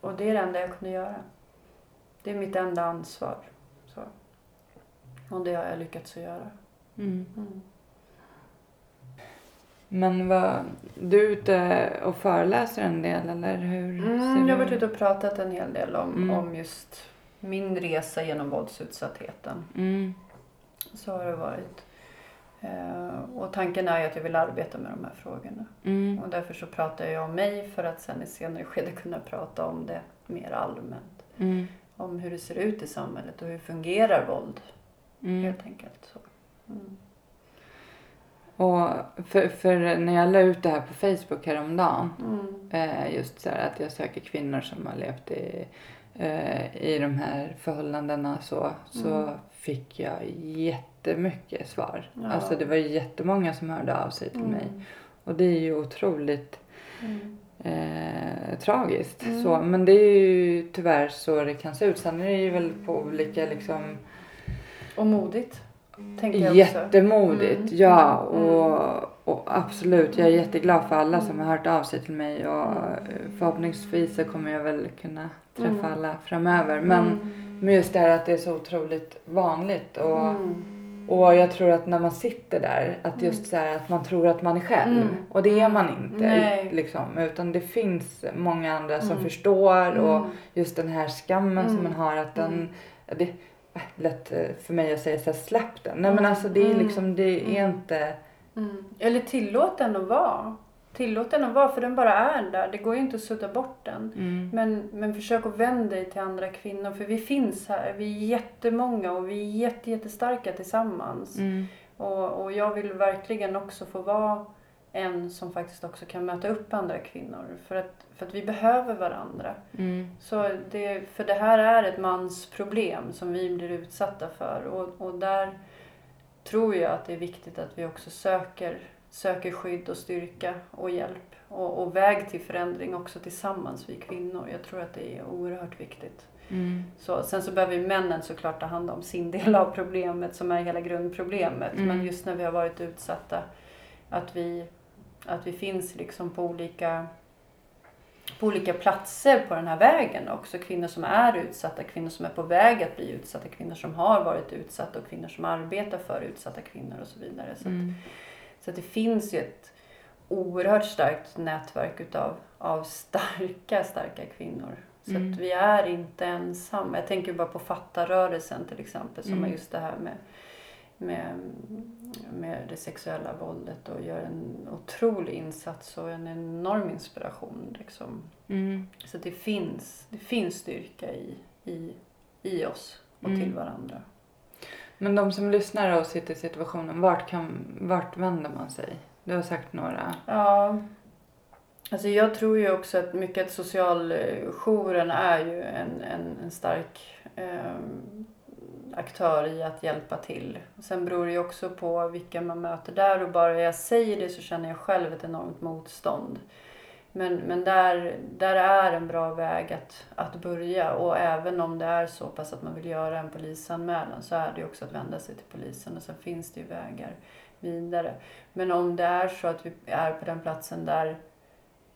och det är det enda jag kunde göra. Det är mitt enda ansvar. Så. Och det har jag lyckats att göra. Mm. Mm. Men vad, du är ute och föreläser en del eller hur? Mm, jag har varit ute och pratat en hel del om, mm. om just min resa genom våldsutsattheten. Mm. Så har det varit. Eh, och tanken är ju att jag vill arbeta med de här frågorna. Mm. Och därför så pratar jag om mig för att sen i senare skede kunna prata om det mer allmänt. Mm om hur det ser ut i samhället och hur fungerar våld. Mm. Helt enkelt. Så. Mm. Och för, för, när jag la ut det här på Facebook häromdagen. Mm. Eh, just så här att jag söker kvinnor som har levt i, eh, i de här förhållandena så. Så mm. fick jag jättemycket svar. Ja. Alltså det var jättemånga som hörde av sig till mig. Mm. Och det är ju otroligt mm eh, tragiskt. Mm. Så, men det är ju tyvärr så det kan se ut. Sen är det ju väl på olika liksom... Och modigt. Tänker jag Jättemodigt, mm. ja. Mm. Och, och, absolut, jag är jätteglad för alla som har hört av sig till mig. Och förhoppningsvis så kommer jag väl kunna träffa mm. alla framöver. Men, mm. men just det här att det är så otroligt vanligt. Och, mm. Och jag tror att när man sitter där, att just så här, att man tror att man är själv. Mm. Och det är man inte. Nej. Liksom, utan det finns många andra som mm. förstår och mm. just den här skammen som man har att den, det är lätt eh, för mig att säga så här, släpp den. Nej men alltså det är liksom, det är inte Mm. Eller tillåt den att vara. Tillåt den att vara, för den bara är där. Det går ju inte att sudda bort den. Mm. Men, men försök att vända dig till andra kvinnor, för vi finns här. Vi är jättemånga och vi är jätte, jättestarka tillsammans. Mm. Och, och jag vill verkligen också få vara en som faktiskt också kan möta upp andra kvinnor. För att, för att vi behöver varandra. Mm. Så det, för det här är ett mansproblem som vi blir utsatta för. Och, och där tror jag att det är viktigt att vi också söker, söker skydd och styrka och hjälp. Och, och väg till förändring också tillsammans, vi kvinnor. Jag tror att det är oerhört viktigt. Mm. Så, sen så behöver ju männen såklart ta hand om sin <laughs> del av problemet som är hela grundproblemet. Mm. Men just när vi har varit utsatta, att vi, att vi finns liksom på olika, på olika platser på den här vägen också. Kvinnor som är utsatta, kvinnor som är på väg att bli utsatta, kvinnor som har varit utsatta och kvinnor som arbetar för utsatta kvinnor och så vidare. Så, att, Mm. så att det finns ju ett oerhört starkt nätverk utav, av starka, starka kvinnor. Så Mm. att vi är inte ensamma. Jag tänker bara på fattarrörelsen till exempel som Mm. är just det här med, med, med det sexuella våldet och gör en otrolig insats och en enorm inspiration. Liksom. Mm. Så det finns, det finns styrka i, i, i oss och Mm. till varandra. Men de som lyssnar och sitter i situationen, vart, kan, vart vänder man sig? Du har sagt några. Ja, alltså jag tror ju också att mycket att socialjouren är ju en, en, en stark ehm, aktör i att hjälpa till. Sen beror det ju också på vilka man möter där och bara jag säger det så känner jag själv ett enormt motstånd. Men, men där, där är en bra väg att, att börja och även om det är så pass att man vill göra en polisanmälan så är det ju också att vända sig till polisen och sen finns det ju vägar vidare. Men om det är så att vi är på den platsen där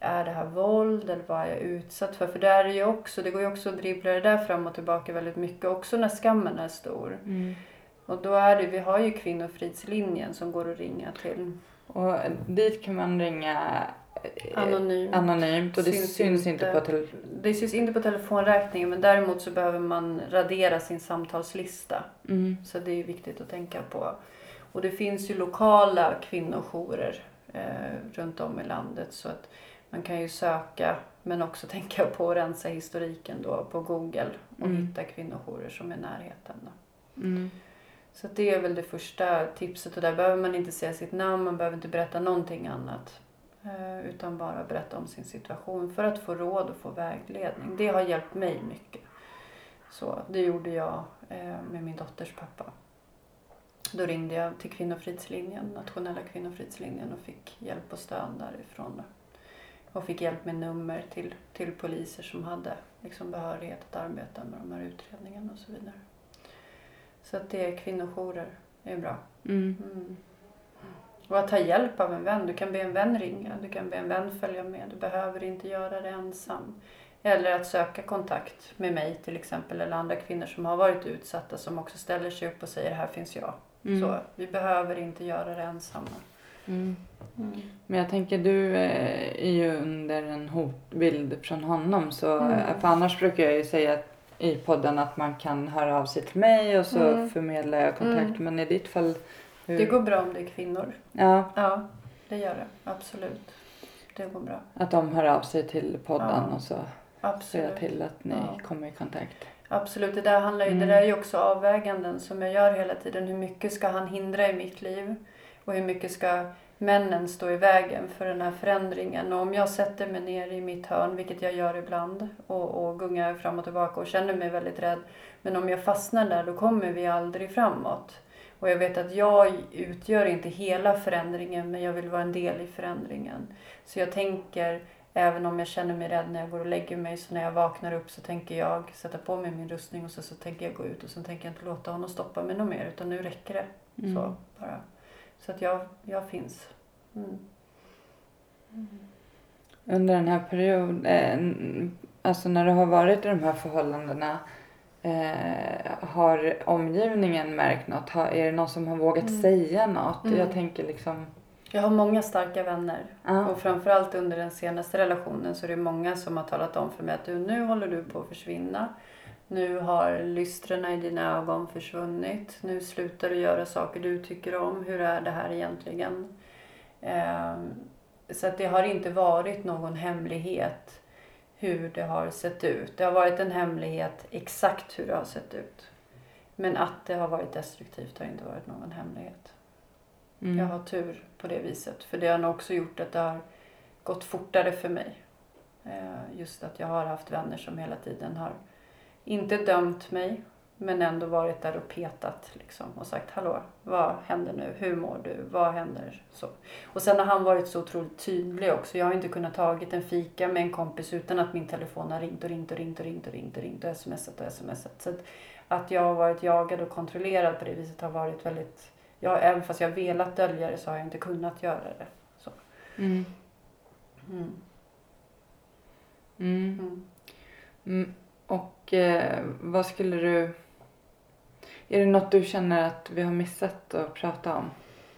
är det här våld eller vad är jag utsatt för? För där är ju också, det går ju också att dribbla det där fram och tillbaka väldigt mycket också när skammen är stor. Mm. Och då är det, vi har ju kvinnofridslinjen som går att ringa till Och dit kan man ringa eh, anonymt. anonymt och det syns, Syns inte inte. på till... Det syns inte på telefonräkningen men däremot så behöver man radera sin samtalslista. Mm. Så det är viktigt att tänka på. Och det finns ju lokala kvinnojourer eh, runt om i landet så att man kan ju söka men också <laughs> tänka på att rensa historiken då på Google och Mm. hitta kvinnojourer som är i närheten. Då. Mm. Så det är väl det första tipset och där behöver man inte säga sitt namn, man behöver inte berätta någonting annat. Eh, utan bara berätta om sin situation för att få råd och få vägledning. Det har hjälpt mig mycket. Så det gjorde jag eh, med min dotters pappa. Då ringde jag till Kvinnofridslinjen, nationella Kvinnofridslinjen och fick hjälp och stöd därifrån. Då. Och fick hjälp med nummer till, till poliser som hade liksom behörighet att arbeta med de här utredningarna och så vidare. Så att det är kvinnojourer, det är bra. Mm. Mm. Och att ta hjälp av en vän. Du kan be en vän ringa, du kan be en vän följa med. Du behöver inte göra det ensam. Eller att söka kontakt med mig till exempel eller andra kvinnor som har varit utsatta som också ställer sig upp och säger här finns jag. Mm. Så vi behöver inte göra det ensamma. Mm. Men jag tänker du eh, är ju under en hotbild från honom så Mm. eh, för annars brukar jag ju säga i podden att man kan höra av sig till mig och så Mm. förmedlar jag kontakt Mm. men i ditt fall hur... Det går bra om det är kvinnor. Ja, Ja, det gör det. Absolut. Det går bra. att de hör av sig till podden Ja. och så ser jag till att ni Ja. kommer i kontakt. Absolut, det där handlar ju, Mm. det där är ju också avväganden som jag gör hela tiden. Hur mycket ska han hindra i mitt liv? Och hur mycket ska männen stå i vägen för den här förändringen? Och om jag sätter mig ner i mitt hörn, vilket jag gör ibland, och, och gungar fram och tillbaka och känner mig väldigt rädd. Men om jag fastnar där, då kommer vi aldrig framåt. Och jag vet att jag utgör inte hela förändringen, men jag vill vara en del i förändringen. Så jag tänker, även om jag känner mig rädd när jag går och lägger mig, så när jag vaknar upp så tänker jag sätta på mig min rustning och så, så tänker jag gå ut och så tänker jag inte låta honom stoppa mig något mer, utan nu räcker det. Mm. Så bara. Så att jag, jag finns. Mm. Under den här perioden, eh, alltså när du har varit i de här förhållandena eh, har omgivningen märkt något? Har, är det någon som har vågat Mm. säga något? Mm. Jag tänker liksom... Jag har många starka vänner. Ja. Och framförallt under den senaste relationen så är det många som har talat om för mig att du, nu håller du på att försvinna. Nu har lystrena i dina ögon försvunnit. Nu slutar du göra saker du tycker om. Hur är det här egentligen? Ehm, så att det har inte varit någon hemlighet hur det har sett ut. Det har varit en hemlighet exakt hur det har sett ut. Men att det har varit destruktivt har inte varit någon hemlighet. Mm. Jag har tur på det viset. För det har nog också gjort att det har gått fortare för mig. Eh, Just att jag har haft vänner som hela tiden har inte dömt mig men ändå varit där och petat liksom, och sagt hallå, vad händer nu? Hur mår du? Vad händer? Så. Och sen har han varit så otroligt tydlig också. Jag har inte kunnat tagit en fika med en kompis utan att min telefon har ringt och ringt och ringt och ringt och ringt och ringt och smsat och smsat. Så att, att jag har varit jagad och kontrollerad på det viset har varit väldigt... Jag, även fast jag har velat dölja det så har jag inte kunnat göra det. Så. Mm. Mm. Mm. Mm. Mm. Och eh, vad skulle du... Är det något du känner att vi har missat att prata om?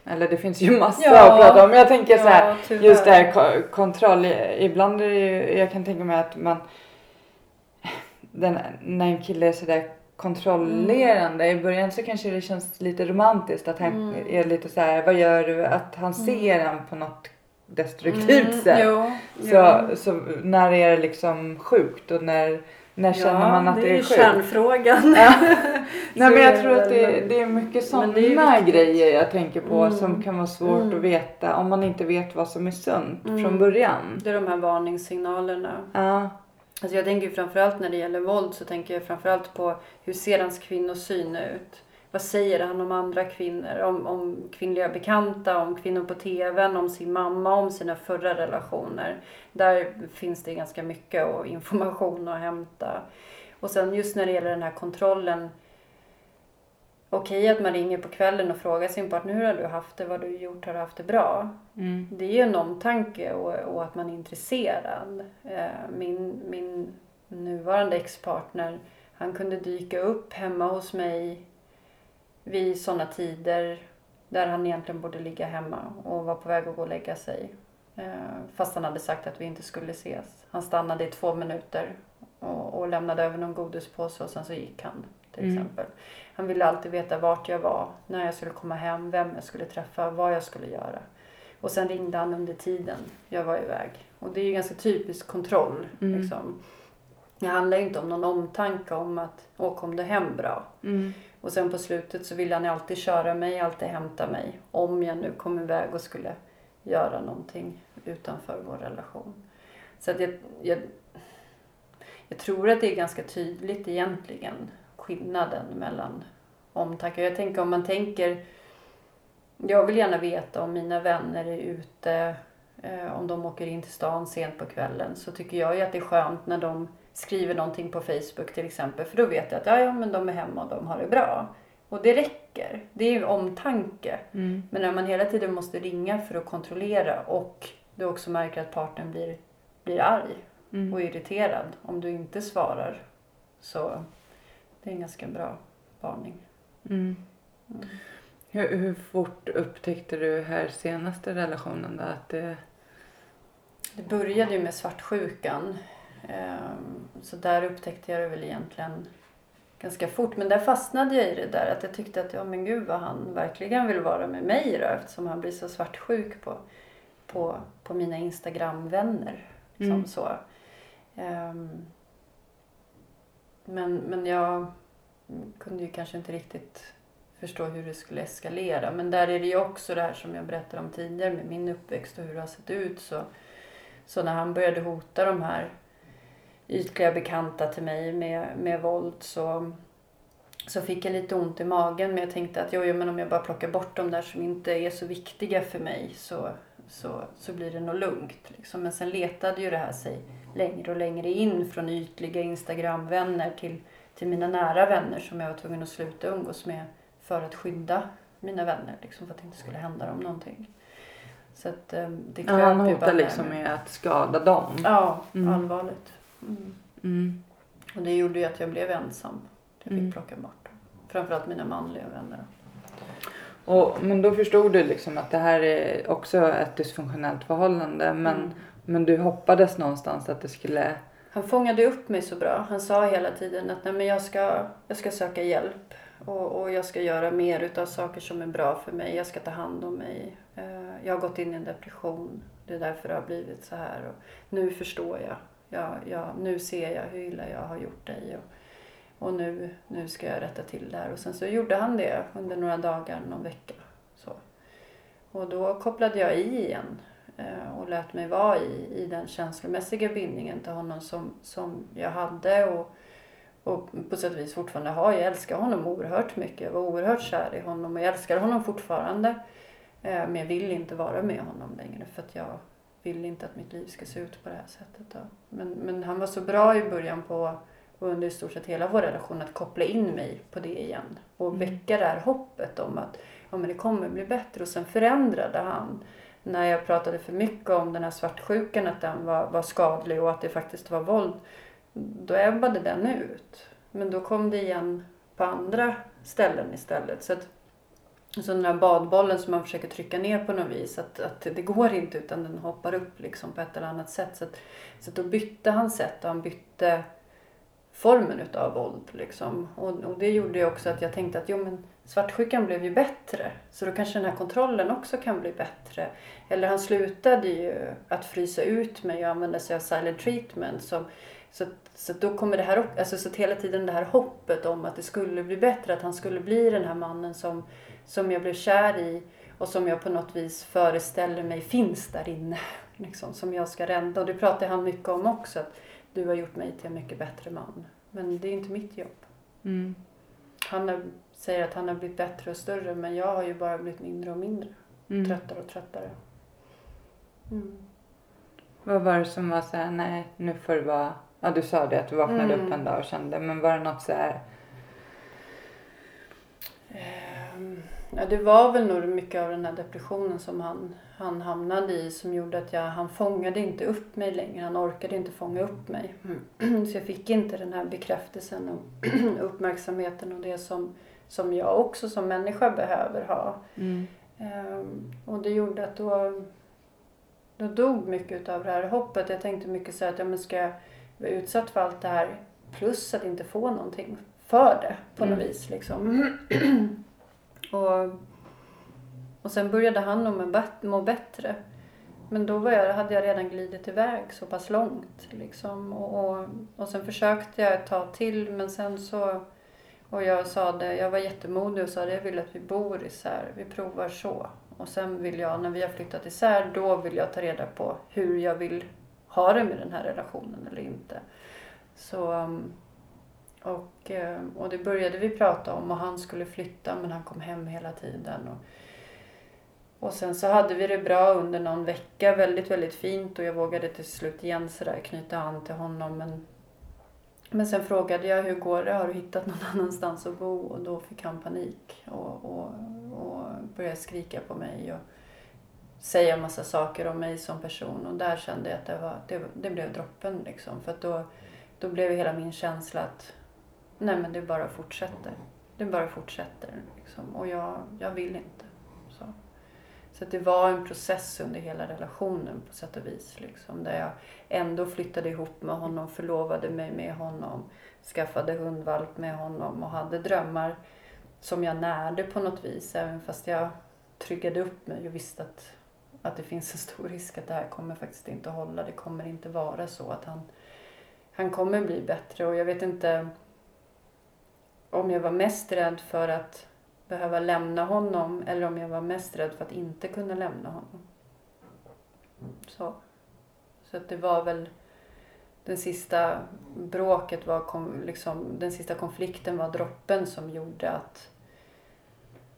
Eller det finns ju massa Ja. att prata om. Men jag tänker så här, Ja, tyvärr. just det här ko- kontroll. Ibland är det ju, jag kan tänka mig att man... Den, när en kille är sådär kontrollerande. I början så kanske det känns lite romantiskt att han Mm. är lite så här, vad gör du? Att han ser en på något destruktivt sätt. Jo, Så, jo. så när är det liksom sjukt och när, när känner man att det är, ju sjukt? kärnfrågan. Ja. <laughs> Nej men jag är tror det att det, det är mycket det är ju sådana grejer jag tänker på Mm. som kan vara svårt Mm. att veta om man inte vet vad som är sunt Mm. från början. Det är de här varningssignalerna. Ja. Alltså jag tänker ju framförallt när det gäller våld så tänker jag framförallt på hur ser hans kvinnosyn ut? Vad säger han om andra kvinnor? Om, om kvinnliga bekanta, om kvinnor på tvn, om sin mamma, om sina förra relationer. Där finns det ganska mycket och <laughs> information att hämta. Och sen just när det gäller den här kontrollen. Okej att man ringer på kvällen och frågar sin partner hur har du haft det, vad har du gjort, har du haft det bra? Mm. Det är ju en omtanke och, och att man är intresserad. Eh, Min, min nuvarande ex-partner, han kunde dyka upp hemma hos mig vid sådana tider där han egentligen borde ligga hemma och var på väg att gå och lägga sig. Eh, Fast han hade sagt att vi inte skulle ses. Han stannade i två minuter och, och lämnade över någon godispåse och sen så gick han till Mm. exempel. Han ville alltid veta vart jag var, när jag skulle komma hem, vem jag skulle träffa, vad jag skulle göra. Och sen ringde han under tiden jag var iväg. Och det är ju ganska typisk kontroll. Mm. Liksom. Det handlar ju inte om någon omtanke om att, åh kom du hem bra? Mm. Och sen på slutet så ville han alltid köra mig, alltid hämta mig. Om jag nu kom iväg och skulle göra någonting utanför vår relation. Så att jag, jag, jag tror att det är ganska tydligt egentligen skillnaden mellan omtanke. Jag tänker om man tänker jag vill gärna veta om mina vänner är ute, eh, om de åker in till stan sent på kvällen. Så tycker jag ju att det är skönt när de skriver någonting på Facebook till exempel. För då vet jag att ja, ja, men de är hemma och de har det bra. Och det räcker. Det är ju omtanke. Mm. Men när man hela tiden måste ringa för att kontrollera och du också märker att partnern blir, blir arg Mm. och irriterad om du inte svarar. Så det är en ganska bra varning. Mm. Mm. Hur, hur fort upptäckte du här senaste relationen då att det... Det började ju med svartsjukan. Ehm, Så där upptäckte jag det väl egentligen ganska fort. Men där fastnade jag i det där att jag tyckte att ja men gud vad han verkligen vill vara med mig då eftersom han blir så svartsjuk på, på, på mina Instagram-vänner. Som Mm. så. Ehm, Men, men jag kunde ju kanske inte riktigt förstå hur det skulle eskalera. Men där är det ju också det här som jag berättade om tidigare med min uppväxt och hur det har sett ut. Så, så när han började hota de här ytliga bekanta till mig med, med våld så, så fick jag lite ont i magen. Men jag tänkte att jo, jo, men om jag bara plockar bort de där som inte är så viktiga för mig så, så, så blir det nog lugnt. Liksom. Men sen letade ju det här sig längre och längre in från ytliga Instagramvänner till, till mina nära vänner som jag var tvungen att sluta umgås med för att skydda mina vänner. Liksom, för att det inte skulle hända dem någonting. Så att eh, det Ja, han hotar liksom med att skada dem. Ja, Mm. allvarligt. Mm. Och det gjorde ju att jag blev ensam. Jag fick Mm. plocka bort. Framförallt mina manliga vänner. Och, men då förstod du liksom att det här är också ett dysfunktionellt förhållande. Men, Mm. men du hoppades någonstans att det skulle... Han fångade upp mig så bra. Han sa hela tiden att Nej, men jag, ska, jag ska söka hjälp. Och, och jag ska göra mer utav saker som är bra för mig. Jag ska ta hand om mig. Eh, jag har gått in i en depression. Det är därför det har blivit så här. Och nu förstår jag jag, jag nu ser jag hur illa jag har gjort dig. Och, och nu, nu ska jag rätta till det här. Och sen så gjorde han det under några dagar, någon vecka. Så. Och då kopplade jag i igen eh, och lät mig vara i, i den känslomässiga bindningen till honom som, som jag hade. Och, och på sätt och vis fortfarande har. Jag älskar honom oerhört mycket. Jag var oerhört kär i honom och jag älskar honom fortfarande. Eh, men jag vill inte vara med honom längre för att jag vill inte att mitt liv ska se ut på det här sättet. Då. Men, men han var så bra i början på och under i stort sett hela vår relation att koppla in mig på det igen. Och Mm. väcka det här hoppet om att ja, men det kommer bli bättre. Och sen förändrade han när jag pratade för mycket om den här svartsjukan, att den var, var skadlig och att det faktiskt var våld. Då ebbade den ut. Men då kom det igen på andra ställen istället. Så att, så den här badbollen som man försöker trycka ner på något vis, att, att det går inte utan den hoppar upp liksom på ett eller annat sätt. Så, att, så att då bytte han sätt och han bytte formen utav våld. Liksom. Och, och det gjorde ju också att jag tänkte att jo, men svartsjukan blev ju bättre. Så då kanske den här kontrollen också kan bli bättre. Eller han slutade ju att frysa ut mig och använda sig av silent treatment. Som, så, att- så då kommer det här alltså så hela tiden det här hoppet om att det skulle bli bättre. Att han skulle bli den här mannen som, som jag blev kär i. Och som jag på något vis föreställer mig finns där inne. <laughs> Liksom, som jag ska rädda. Och det pratar han mycket om också. Att du har gjort mig till en mycket bättre man. Men det är inte mitt jobb. Mm. Han har, säger att han har blivit bättre och större men jag har ju bara blivit mindre och mindre. Mm. Tröttare och tröttare. Mm. Vad var det som var så här, nej nu får det vara, ja du sa det att du vaknade Mm. upp en dag och kände, men var det något så här, Ehm, Ja, det var väl nog mycket av den här depressionen som han, han hamnade i som gjorde att jag, han fångade inte upp mig längre. Han orkade inte fånga upp mig. <clears throat> Så jag fick inte den här bekräftelsen och <clears throat> uppmärksamheten och det som, som jag också som människa behöver ha. mm. Ehm, och det gjorde att då, då dog mycket av det här hoppet. Jag tänkte mycket så här att ja, men ska jag vara utsatt för allt det här plus att inte få någonting för det på något Mm. vis. Liksom. <clears throat> och, och sen började han nog må bättre. Men då var jag, hade jag redan glidit iväg så pass långt. Liksom. Och, och, och sen försökte jag ett tag till men sen så och jag sa det, jag var jättemodig och sa det, jag vill att vi bor isär, vi provar så. Och sen vill jag, när vi har flyttat isär, då vill jag ta reda på hur jag vill ha det med den här relationen eller inte. Så, um, och, um, och det började vi prata om och han skulle flytta men han kom hem hela tiden. Och, och sen så hade vi det bra under någon vecka, väldigt, väldigt fint och jag vågade till slut igen sådär knyta an till honom. Men, men sen frågade jag hur går det, har du hittat någon <laughs> annanstans att bo? Och då fick han panik och, och, och började skrika på mig och säga massa saker om mig som person. Och där kände jag att det, var, det, det blev droppen liksom. För att då, då blev hela min känsla att nej men det bara fortsätter. Det bara fortsätter liksom. Och jag, jag vill inte. Så. Så att det var en process under hela relationen på sätt och vis. Liksom, där jag ändå flyttade ihop med honom, förlovade mig med honom, skaffade hundvalp med honom och hade drömmar som jag närde på något vis. Även fast jag tryggade upp mig och visste att, att det finns en stor risk att det här kommer faktiskt inte hålla. Det kommer inte vara så att han, han kommer bli bättre. Och jag vet inte om jag var mest rädd för att behöva lämna honom eller om jag var mest rädd för att inte kunna lämna honom. Så, så att det var väl den sista bråket var kom, liksom, den sista konflikten var droppen som gjorde att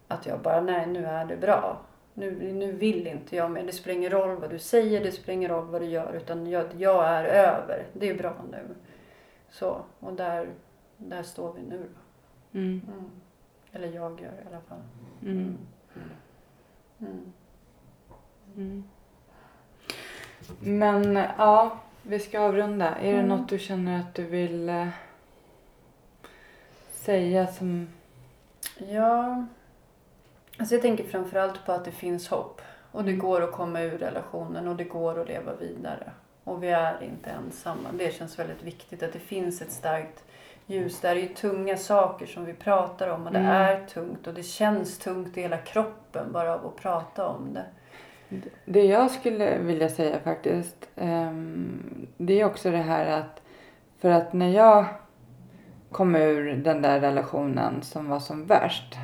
att jag bara, nej nu är det bra. Nu, nu vill inte jag mer. Det spelar ingen roll vad du säger, det spelar ingen roll vad du gör utan jag, jag är över. Det är bra nu. Så, och där, där står vi nu. Mm. Mm. Eller jag gör i alla fall. Mm. Mm. Mm. Men ja, vi ska avrunda. Är det Mm. något du känner att du vill eh, säga som... Ja, alltså jag tänker framförallt på att det finns hopp. Och det går att komma ur relationen och det går att leva vidare. Och vi är inte ensamma. Det känns väldigt viktigt att det finns ett starkt ljus. Det är ju tunga saker som vi pratar om och det Mm. är tungt och det känns tungt i hela kroppen bara av att prata om det. Det jag skulle vilja säga faktiskt, ehm, det är också det här att för att när jag kom ur den där relationen som var som värst.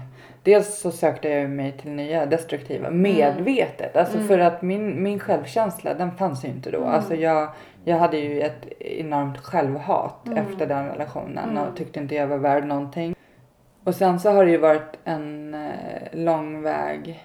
Dels så sökte jag mig till nya destruktiva medvetet. Alltså Mm. för att min, min självkänsla den fanns ju inte då. Mm. Alltså jag, jag hade ju ett enormt självhat Mm. efter den relationen Mm. och tyckte inte jag var värd någonting. Och sen så har det ju varit en eh, lång väg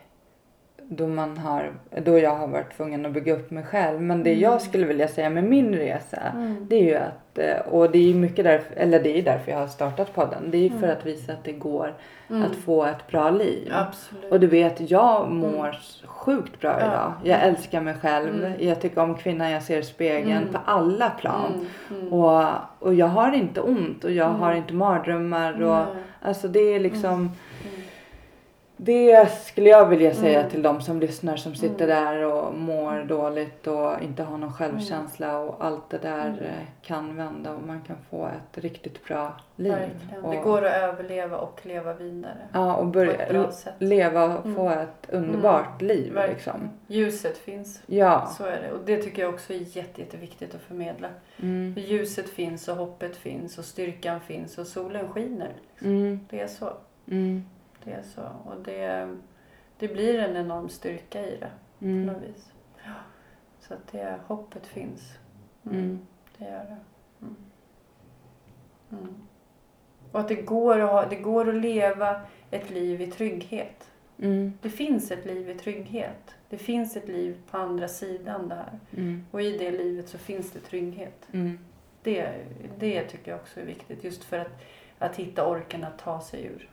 då, man har, då jag har varit tvungen att bygga upp mig själv. Men det Mm. jag skulle vilja säga med min resa Mm. det är ju att, eh, och det är mycket därför, eller det är därför jag har startat podden. Det är för Mm. att visa att det går Mm. att få ett bra liv. Absolut. Och du vet, jag mår sjukt bra Mm. Idag. Jag älskar mig själv. Mm. Jag tycker om kvinnan jag ser i spegeln Mm. på alla plan. Mm. Mm. Och, och jag har inte ont och jag Mm. har inte mardrömmar. Och, alltså det är liksom Mm. Det skulle jag vilja säga Mm. till de som lyssnar som sitter där och mår dåligt och inte har någon självkänsla och allt det där Mm. eh, kan vända och man kan få ett riktigt bra liv. Verkligen. Och, Det går att överleva och leva vidare. ja, och börja leva och Mm. få ett underbart liv. Verkligen. Liksom. Ljuset finns. Ja. Så är det. Och det tycker jag också är jätte, jätteviktigt att förmedla. Mm. För ljuset finns och hoppet finns och styrkan finns och solen skiner. Mm. Det är så. Mm. Det är så. Och det, det blir en enorm styrka i det på Mm. något vis. Ja. Så att det, hoppet finns. Mm. Det gör det. Mm. Mm. Och att det går, att ha, det går att leva ett liv i trygghet. Mm. Det finns ett liv i trygghet. Det finns ett liv på andra sidan där. Mm. Och i det livet så finns det trygghet. Mm. Det, det tycker jag också är viktigt. Just för att, att hitta orken att ta sig ur.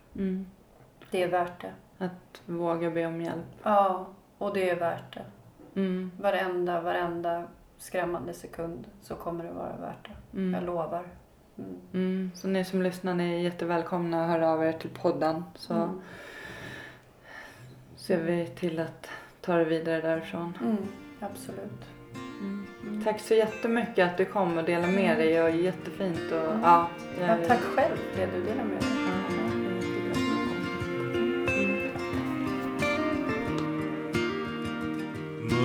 Mm. Det är värt det. Att våga be om hjälp. Ja, och det är värt det. Mm. Varenda, varenda skrämmande sekund så kommer det vara värt det. Jag Mm. lovar. Mm. Mm. Så ni som lyssnar ni är jättevälkomna att höra av er till podden. Så Mm. ser vi till att ta det vidare därifrån. Mm. Absolut. Mm. Tack så jättemycket att du kom och delade med dig. Det var jättefint. Och, Mm. ja, jag, Ja, tack själv det du delar med dig.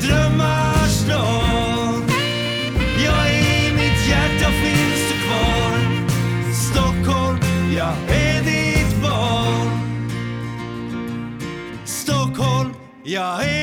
drömmars dag Ja, i mitt hjärta finns du kvar. Stockholm, jag är ditt barn. Stockholm, jag är